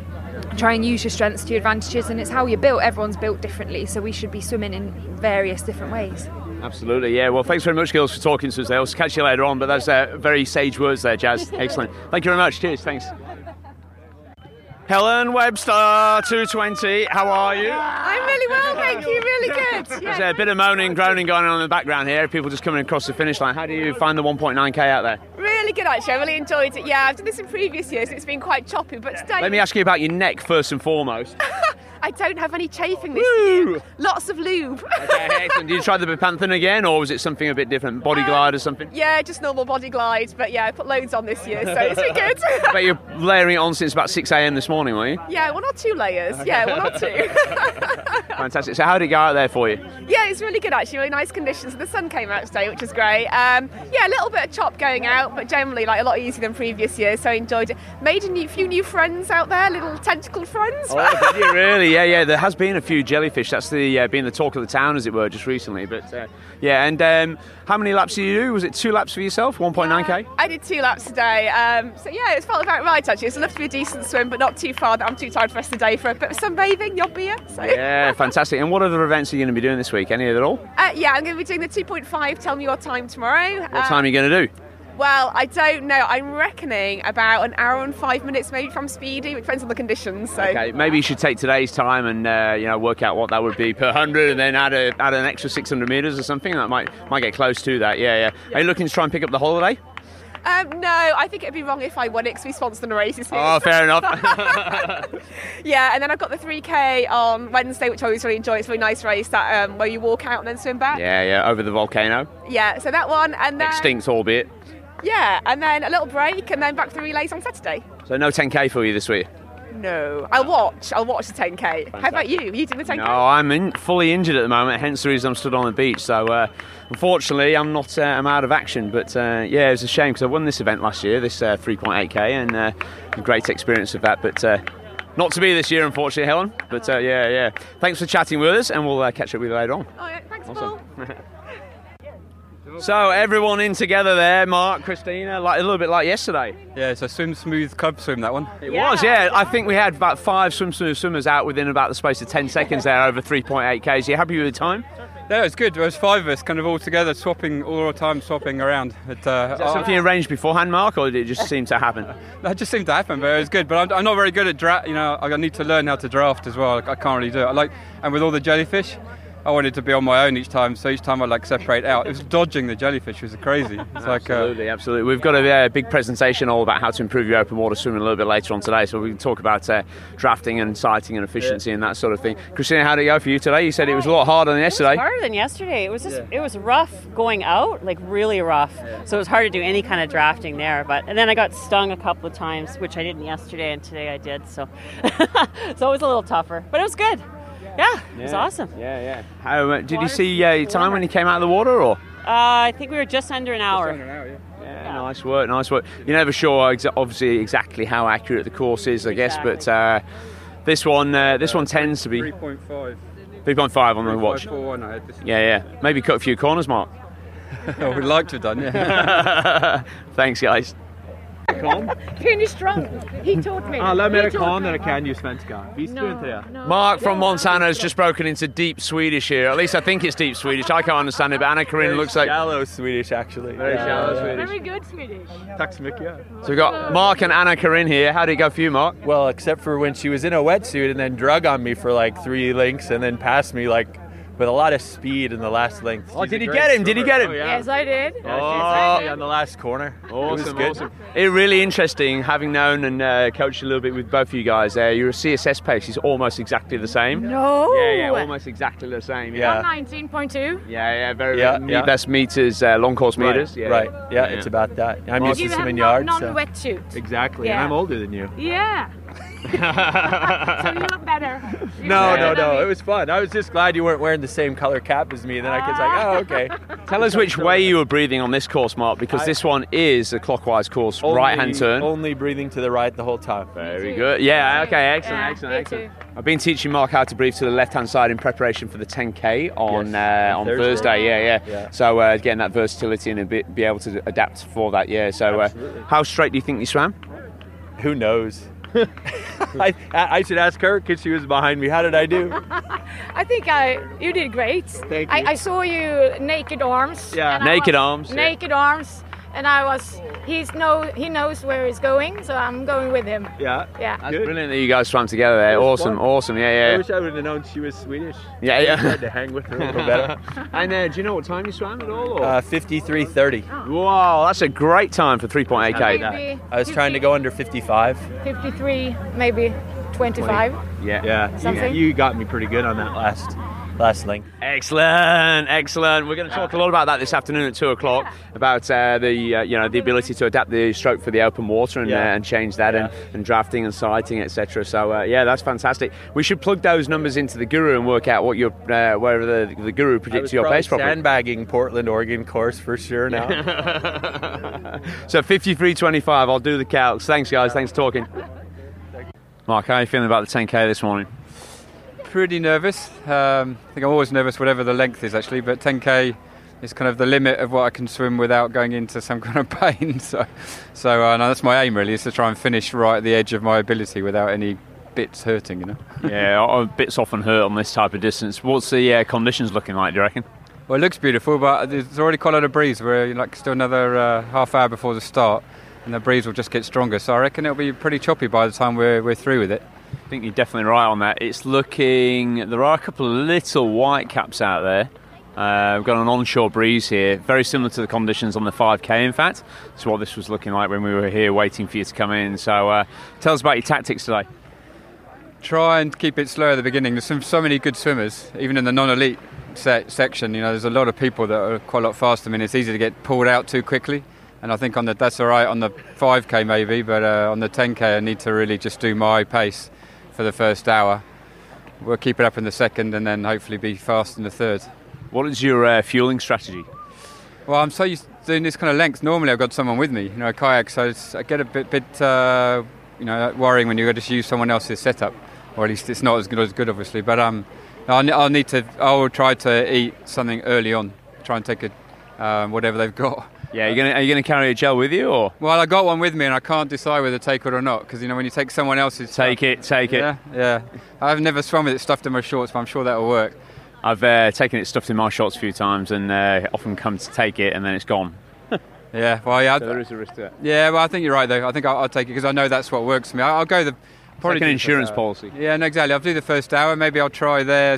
try and use your strengths to your advantages and it's how you're built. Everyone's built differently so we should be swimming in various different ways Absolutely, yeah. Well, thanks very much, girls, for talking to us. I'll catch you later on, but that's uh, very sage words there, Jazz. Excellent. Thank you very much. Cheers. Thanks. Helen Webster, 220. How are you? I'm really well, Thank you. Really good. There's a bit of moaning groaning going on in the background here. People just coming across the finish line. How do you find the 1.9k out there? Really good, actually. I really enjoyed it. Yeah, I've done this in previous years. It's been quite choppy, but today Let me ask you about your neck first and foremost. I don't have any chafing this year. Lots of lube. Okay, excellent. Did you try the Bepanthen again, or was it something a bit different? Body glide or something? yeah, just normal body glide. But yeah, I put loads on this year, so it's been good. but you're layering it on since about 6 a.m. this morning, were you? yeah, one or two layers. Yeah, one or two. Fantastic. So how did it go out there for you? Yeah, it's really good actually. Really nice conditions. The sun came out today, which is great. Um, yeah, a little bit of chop going out, but generally like a lot easier than previous years. So I enjoyed it. Made a new, few new friends out there, little tentacle friends. Oh, did you really? Yeah, yeah. There has been a few jellyfish. That's the uh, been the talk of the town, as it were, just recently. But uh, yeah, and um, how many laps did you do? Was it two laps for yourself? 1.9k. I did two laps today. Um, so yeah, it felt about right actually. It's enough to be a decent swim, but not too far that I'm too tired for the rest of the day for a bit of sunbathing, your beer. So. Yeah, fantastic. And what other events are you going to be doing this week? Any at all? Uh, yeah, I'm going to be doing the 2.5. Tell me your time tomorrow. What time are you going to do? Well, I don't know. I'm reckoning about an hour and five minutes, maybe from speedy. It depends on the conditions. So. Okay, maybe you should take today's time and uh, you know work out what that would be per hundred, and then add a, add an extra 600 meters or something. That might might get close to that. Yeah, yeah. Are you looking to try and pick up the holiday? Um, no, I think it'd be wrong if I won it because we sponsored the races here. Oh, fair enough. yeah, and then I've got the 3K on Wednesday, which I always really enjoy. It's a really nice race that um, where you walk out and then swim back. yeah, yeah. Over the volcano, Yeah, so that one, and then extinct albeit. Yeah, and then a little break, and then back to the relays on Saturday. So no 10k for you this week. No, I'll watch. I'll watch the 10K. How about you? Are you doing the 10K? No, I'm in, fully injured at the moment, hence the reason I'm stood on the beach. So, uh, unfortunately, I'm not. Uh, I'm out of action. But uh, yeah, it was a shame because I won this event last year, this uh, 3.8k, and uh, great experience of that. But uh, not to be this year, unfortunately, Helen. But uh, yeah, yeah. Thanks for chatting with us, and we'll uh, catch up with you later on. Oh, yeah, thanks, Awesome. So everyone in together there, Mark, Christina, like a little bit like yesterday. Yeah, it's a swim smooth club swim that one. It was, yeah. I think we had about five swim smooth swimmers out within about the space of 10 seconds there over 3.8 k's. You happy with the time? Yeah, it was good. There was five of us, kind of all together, swapping all the time, swapping around. But, uh, Is that something arranged beforehand, Mark, or did it just seem to happen? That just seemed to happen, but it was good. But I'm, I'm not very good at draft. You know, I need to learn how to draft as well. I can't really do it. I like, and with all the jellyfish, I wanted to be on my own each time. So each time I'd like separate out. It was dodging the jellyfish. It was crazy. It's like uh, Absolutely, absolutely. We've got a uh, big presentation all about how to improve your open water swimming a little bit later on today. So we can talk about uh, drafting and sighting and efficiency and that sort of thing. Christina, how did it go for you today? You said it was a lot harder than yesterday. harder than yesterday. It was just it was rough going out, like really rough. So it was hard to do any kind of drafting there. But and then I got stung a couple of times, which I didn't yesterday, and today I did. So so it was a little tougher, but it was good. Yeah, it was awesome. Yeah, yeah. How, uh, did you see uh, your time when you came out of the water, or? Uh, I think we were just under an hour. Yeah, nice work, nice work. You're never sure, exa- obviously, exactly how accurate the course is, I guess, but uh, this one, uh, this one tends to be 3.5. 3.5 on the watch. 3.4 and I had this. Yeah, yeah. Maybe cut a few corners, Mark. I would like to have done, yeah. Thanks, guys. Finish strong. He taught me. Ah, Alla He taught amerikaner me. kan ju svenska. Visste du inte det? Mark from Montana has just broken into deep Swedish here. At least I think it's deep Swedish. I can't understand it, but Anna Karin looks like. shallow Swedish actually. Very shallow Swedish. Very good Swedish. Tack så mycket. So we've got Mark and Anna Karin here. How did it go for you, Mark? Well, except for when she was in a wetsuit and then drug on me for like three links and then passed me like with a lot of speed in the last length. Oh, She's did he get him? Did he get him? Oh, yeah. Yes, I did. Yeah, Oh. she was on the last corner. it was Awesome, good. awesome. It's really interesting having known and uh, coached a little bit with both of you guys there. Your CSS pace is almost exactly the same. No. Yeah, yeah, almost exactly the same. Yeah. 119.2. Yeah, yeah, very Yeah, me- yeah. best meters, uh, long course Right, meters. Yeah, right. Yeah, it's about that. I'm used to have swimming yards. so- non-wetsuit. Exactly. Yeah. And I'm older than you. Yeah. So you look better. You No, look no, better than no. It was fun. I was just glad you weren't wearing the same color cap as me. And then I was like, oh, okay. Tell us which way you were breathing on this course, Mark, because I- this one is a clockwise course, Only- right hand turn. Only breathing to the right the whole time. Very good. Yeah, okay, excellent, Yeah, excellent, me excellent. I've been teaching Mark how to breathe to the left hand side in preparation for the 10k on Yes, uh, on on Thursday. Thursday. Yeah, yeah. Yeah. So uh, getting that versatility and a bit, be able to adapt for that. Yeah. So uh, how straight do you think you swam? Who knows? I, I should ask her because she was behind me. How did I do? I think I you did great. Thank I, you. I saw you naked arms. Yeah. I Naked arms, yeah. Naked arms, and I was he's know he knows where he's going, so I'm going with him. Yeah. Yeah. That's brilliant that you guys swam together there. Awesome, fun. awesome. Yeah, yeah. I wish I would have known she was Swedish. Yeah, yeah. I tried to hang with her a little better. and uh, do you know what time you swam at all? Or? Uh, 53.30. Wow, that's a great time for 3.8k. Maybe I was trying to go under 55. 53, maybe 25. Yeah. Yeah. You, Something? you got me pretty good on that last last link. Excellent, excellent. We're going to talk a lot about that this afternoon at two o'clock about uh, the uh, you know the ability to adapt the stroke for the open water and, Yeah. uh, and change that and, and drafting and sighting etc. So uh, yeah, that's fantastic. We should plug those numbers into the Guru and work out what your uh, where the, the Guru I predicts your pace properly. sandbagging Portland, Oregon course for sure now. so 53.25. I'll do the calcs. Thanks guys. Thanks for talking. Mark, how are you feeling about the 10k this morning? Pretty nervous. Um, I think I'm always nervous, whatever the length is actually. But 10k is kind of the limit of what I can swim without going into some kind of pain. So, so uh, no, that's my aim really, is to try and finish right at the edge of my ability without any bits hurting. You know. yeah, bits often hurt on this type of distance. What's the uh, conditions looking like? Do you reckon? Well, it looks beautiful, but there's already quite a lot of breeze. We're like still another uh, half hour before the start, and the breeze will just get stronger. So I reckon it'll be pretty choppy by the time we're, we're through with it. I think you're definitely right on that. It's looking. There are a couple of little white caps out there. Uh, we've got an onshore breeze here, very similar to the conditions on the 5k. In fact, that's what this was looking like when we were here waiting for you to come in. So, uh, tell us about your tactics today. Try and keep it slow at the beginning. There's some, so many good swimmers, even in the non-elite se- section. You know, there's a lot of people that are quite a lot faster. I mean, it's easy to get pulled out too quickly. And I think on the that's all right on the 5k maybe, but uh, on the 10k I need to really just do my pace for the first hour. We'll keep it up in the second, and then hopefully be fast in the third. What is your uh, fueling strategy? Well, I'm so used to doing this kind of length. Normally, I've got someone with me, you know, a kayak. So it's, I get a bit, bit uh, you know, worrying when you just use someone else's setup, or at least it's not as good as good, obviously. But um, I'll, I'll need to. I will try to eat something early on. Try and take a um, whatever they've got. Yeah, you're gonna, are you going to carry a gel with you, or Well, I got one with me, and I can't decide whether to take it or not because you know when you take someone else's. take stuff- it, take it? Yeah, yeah. I've never swum with it stuffed in my shorts, but I'm sure that'll work. I've uh, taken it stuffed in my shorts a few times, and uh, often come to take it, and then it's gone. Yeah, well, yeah. So there is a risk to it. Yeah, well, I think you're right though. I think I'll, I'll take it because I know that's what works for me. I'll, I'll go the like an do the insurance policy. Yeah, no, exactly. I'll do the first hour. Maybe I'll try their,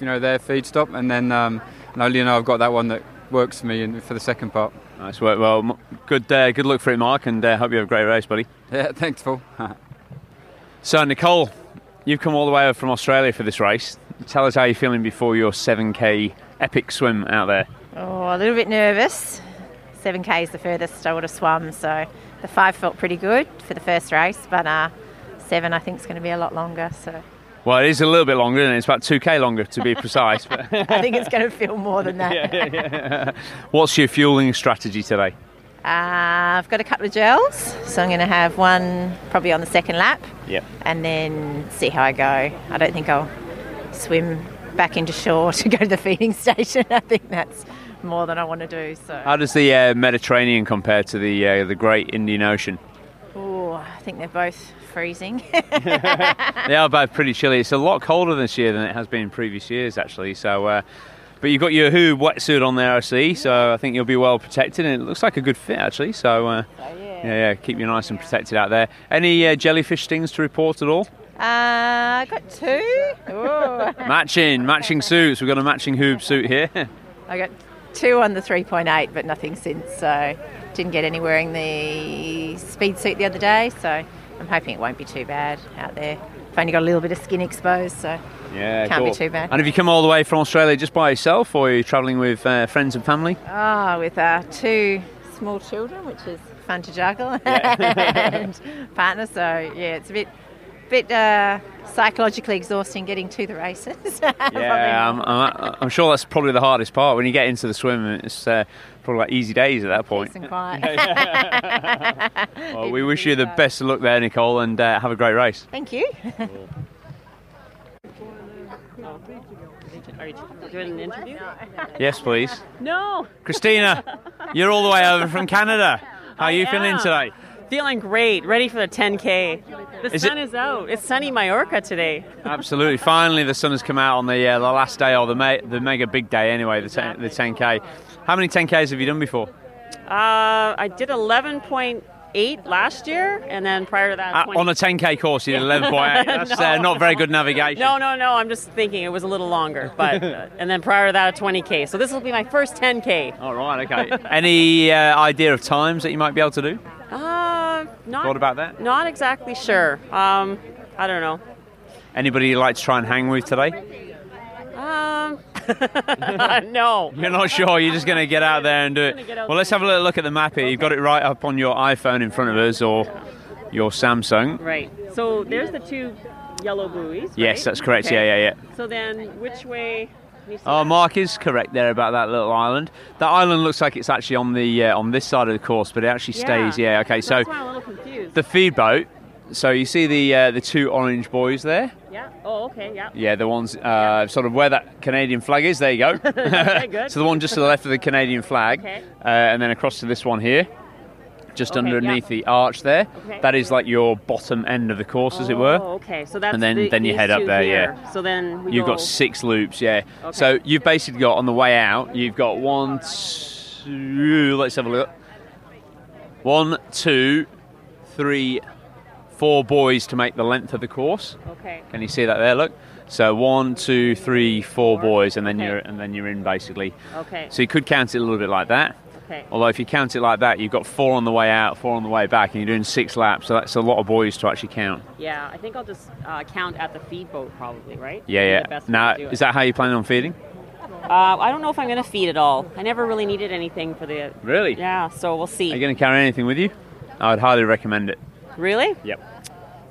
you know, their feed stop, and then um, and I'll, you know, I've got that one that works for me in, for the second part. Nice work. Well, good, uh, good luck for it, Mark, and uh, hope you have a great race, buddy. Yeah, thanks, Paul. So, Nicole, you've come all the way over from Australia for this race. Tell us how you're feeling before your 7k epic swim out there. Oh, a little bit nervous. 7k is the furthest I would have swum, so the five felt pretty good for the first race, but uh, seven I think is going to be a lot longer. So Well, it is a little bit longer, and it's about 2k longer to be precise. But I think it's going to feel more than that. what's your fueling strategy today? Uh, I've got a couple of gels, so I'm going to have one probably on the second lap, and then see how I go. I don't think I'll swim back into shore to go to the feeding station. I think that's more than I want to do. So. How does the uh, Mediterranean compare to the uh, the Great Indian Ocean? Oh, I think they're both freezing. they are both pretty chilly. It's a lot colder this year than it has been in previous years, actually. So, uh, but you've got your HUUB wetsuit on there, I see. So I think you'll be well protected, and it looks like a good fit, actually. So, uh, yeah. yeah, keep you nice and protected out there. Any uh, jellyfish stings to report at all? Uh, I got two. Matching, matching suits. We've got a matching HUUB suit here. I got two on the 3.8, but nothing since. So didn't get any wearing the speed suit the other day. So I'm hoping it won't be too bad out there. I've only got a little bit of skin exposed, so yeah, can't cool. be too bad. And have you come all the way from Australia just by yourself, or are you travelling with uh, friends and family? Ah, with uh, two small children, which is fun to juggle, and partner. So yeah, it's a bit, bit uh, psychologically exhausting getting to the races. Yeah, I'm, I'm, I'm sure that's probably the hardest part when you get into the swim. It's uh, probably like easy days at that point. Peace and quiet. Well, we wish you the best of luck there, Nicole, and uh, have a great race. Thank you. Are you doing an interview? Yes, please. No. Christina, you're all the way over from Canada. How are you feeling today? Feeling great, ready for the 10K. The Is sun it- is out. It's sunny Mallorca today. Absolutely. Finally, the sun has come out on the uh, the last day or the me- the mega big day anyway, the 10, the 10k. How many 10ks have you done before? Uh, I did 11.8 last year, and then prior to that, Uh, 20. on a 10k course, you did 11.8. That's uh, not very good navigation. No, no, no. I'm just thinking it was a little longer, but uh, and then prior to that, a 20k. So this will be my first 10k. All right, okay. Any uh, idea of times that you might be able to do? Uh, not Thought about that? Not exactly sure. Um, I don't know. Anybody you'd like to try and hang with today? Um, no. You're not sure. You're just going to get out there and do it. Well, let's have a little look at the map here. You've got it right up on your iPhone in front of us or your Samsung. Right. So there's the two yellow buoys. Yes, that's correct. Okay. Yeah, yeah, yeah. So then, which way? can you see Oh? Mark is correct there about that little island. That island looks like it's actually on the uh, on this side of the course, but it actually stays. Yeah. Okay. So That's why I'm a little confused. the feed boat. So you see the uh, the two orange buoys there. Yeah. Oh, okay. Yeah. Yeah, the ones uh, sort of where that Canadian flag is. There you go. Okay, good. so the one just to the left of the Canadian flag, Okay. uh, and then across to this one here, just Okay, underneath yeah. the arch there. Okay. That is like your bottom end of the course, as it were. Oh, okay. So that's and then the- then you head up there. here. Yeah. So then you've go- got six loops. Yeah. Okay. So you've basically got on the way out. You've got one, two. Let's have a look. One, two, three, four buoys to make the length of the course. Okay. Can you see that there? Look. So one, two, three, four buoys, and then you're and then you're in basically. Okay. So you could count it a little bit like that. Okay. Although if you count it like that, you've got four on the way out, four on the way back, and you're doing six laps. So that's a lot of buoys to actually count. Yeah, I think I'll just uh, count at the feed boat probably, right? Yeah, yeah. Now, to do it. is that how you plan on feeding? Uh, I don't know if I'm going to feed at all. I never really needed anything for the. Really? Yeah, so we'll see. Are you going to carry anything with you? I would highly recommend it. Really? Yep.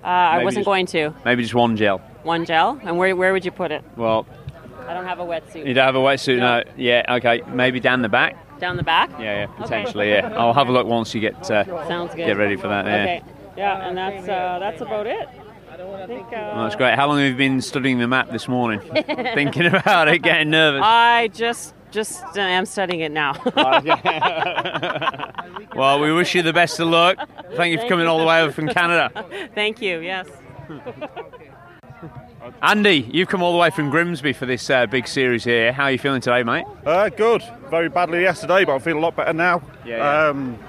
Uh, I wasn't just- going to. Maybe just one gel. One gel, and where where would you put it? Well, I don't have a wetsuit. you don't have a wetsuit, no. Yeah, okay. Maybe down the back. Down the back. Yeah, yeah, potentially. Yeah, I'll have a look once you get uh, Sounds good. get ready for that. Yeah. Okay. Yeah, and that's uh, that's about it. I don't want to think. Uh, Well, that's great. How long have you been studying the map this morning? Thinking about it, getting nervous. I just just uh, am studying it now. Well, we wish you the best of luck. Thank you for coming all the way over from Canada. Thank you. Yes. Andy, you've come all the way from Grimsby for this uh, big series here. How are you feeling today, mate? Uh, good. Very badly yesterday, but I'm feeling a lot better now. Yeah, yeah. Um,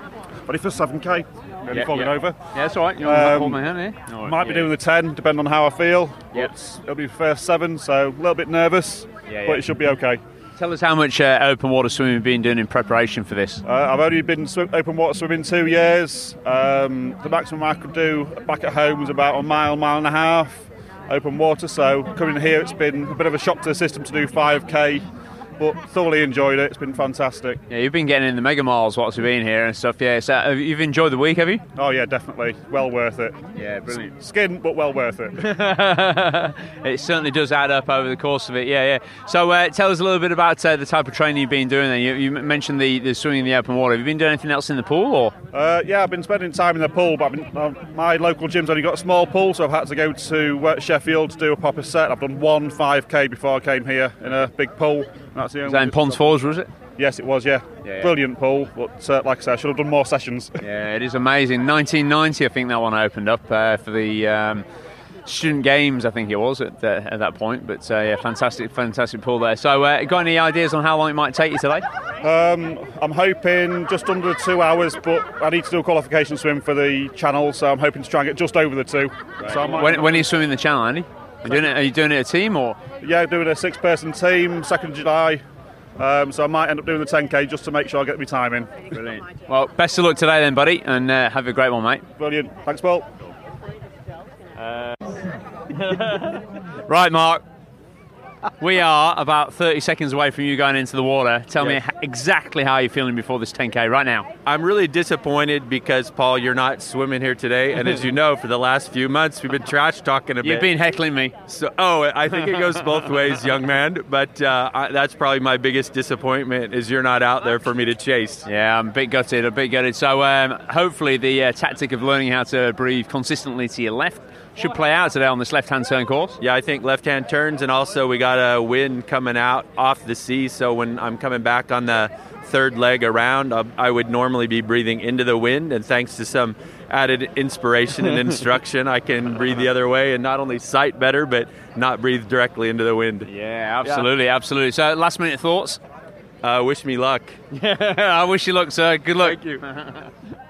ready for 7k. Nearly Yeah, falling yeah. over. Yeah, that's all right. You want to hold my hand here? All right, Might be doing the 10, depending on how I feel. Yep. It'll be the first seven, so a little bit nervous, Yeah, but it should be okay. Tell us how much uh, open water swimming you've been doing in preparation for this. Uh, I've only been open water swimming two years. Um, the maximum I could do back at home was about a mile, mile and a half open water. So coming here, it's been a bit of a shock to the system to do 5k, but thoroughly enjoyed it. It's been fantastic. Yeah, you've been getting in the mega miles whilst you've been here and stuff. Yeah, so you've enjoyed the week, have you? Oh yeah, definitely. Well worth it. Yeah, brilliant. Skin, but well worth it. it certainly does add up over the course of it. Yeah, yeah. So uh, tell us a little bit about uh, the type of training you've been doing. Then you, you mentioned the, the swimming in the open water. Have you been doing anything else in the pool, or? Uh, yeah, I've been spending time in the pool, but I've been, uh, my local gym's only got a small pool, so I've had to go to uh, Sheffield to do a proper set. I've done one 5k before I came here in a big pool. That's the Was that in Ponds Forge, was it? Yes, it was. Yeah, Yeah, yeah. brilliant pool. But uh, like I said, I should have done more sessions. Yeah, it is amazing. 1990, I think that one opened up uh, for the um, student games. I think it was at, the, at that point. But uh, yeah, fantastic, fantastic pool there. So, uh, got any ideas on how long it might take you today? Um, I'm hoping just under two hours, but I need to do a qualification swim for the channel, so I'm hoping to try and get just over the two. So I might, When, when are you swimming the channel, Andy? Are you doing it? Are you doing it a team or? yeah, doing a six-person team, second of July. Um, so I might end up doing the 10k just to make sure I get my time in. Brilliant. Well, best of luck today, then, buddy, and uh, have a great one, mate. Brilliant. Thanks, Paul. Right, Mark. We are about 30 seconds away from you going into the water. Tell me Yes. h- exactly how you're feeling before this 10k right now. I'm really disappointed because Paul, you're not swimming here today, and as you know, for the last few months we've been trash talking a bit. You've been heckling me. So, oh, I think it goes both ways, young man. But uh, I, that's probably my biggest disappointment is you're not out there for me to chase. Yeah, I'm a bit gutted, a bit gutted. So um, hopefully the uh, tactic of learning how to breathe consistently to your left should play out today on this left-hand turn course. Yeah, I think left-hand turns, and also we got a wind coming out off the sea. So when I'm coming back on the third leg around, I, would normally be breathing into the wind, and thanks to some added inspiration and instruction, I can breathe the other way and not only sight better, but not breathe directly into the wind. Yeah, absolutely, absolutely. So last-minute thoughts. Uh, wish me luck. Yeah, I wish you luck, sir. Good luck. Thank you.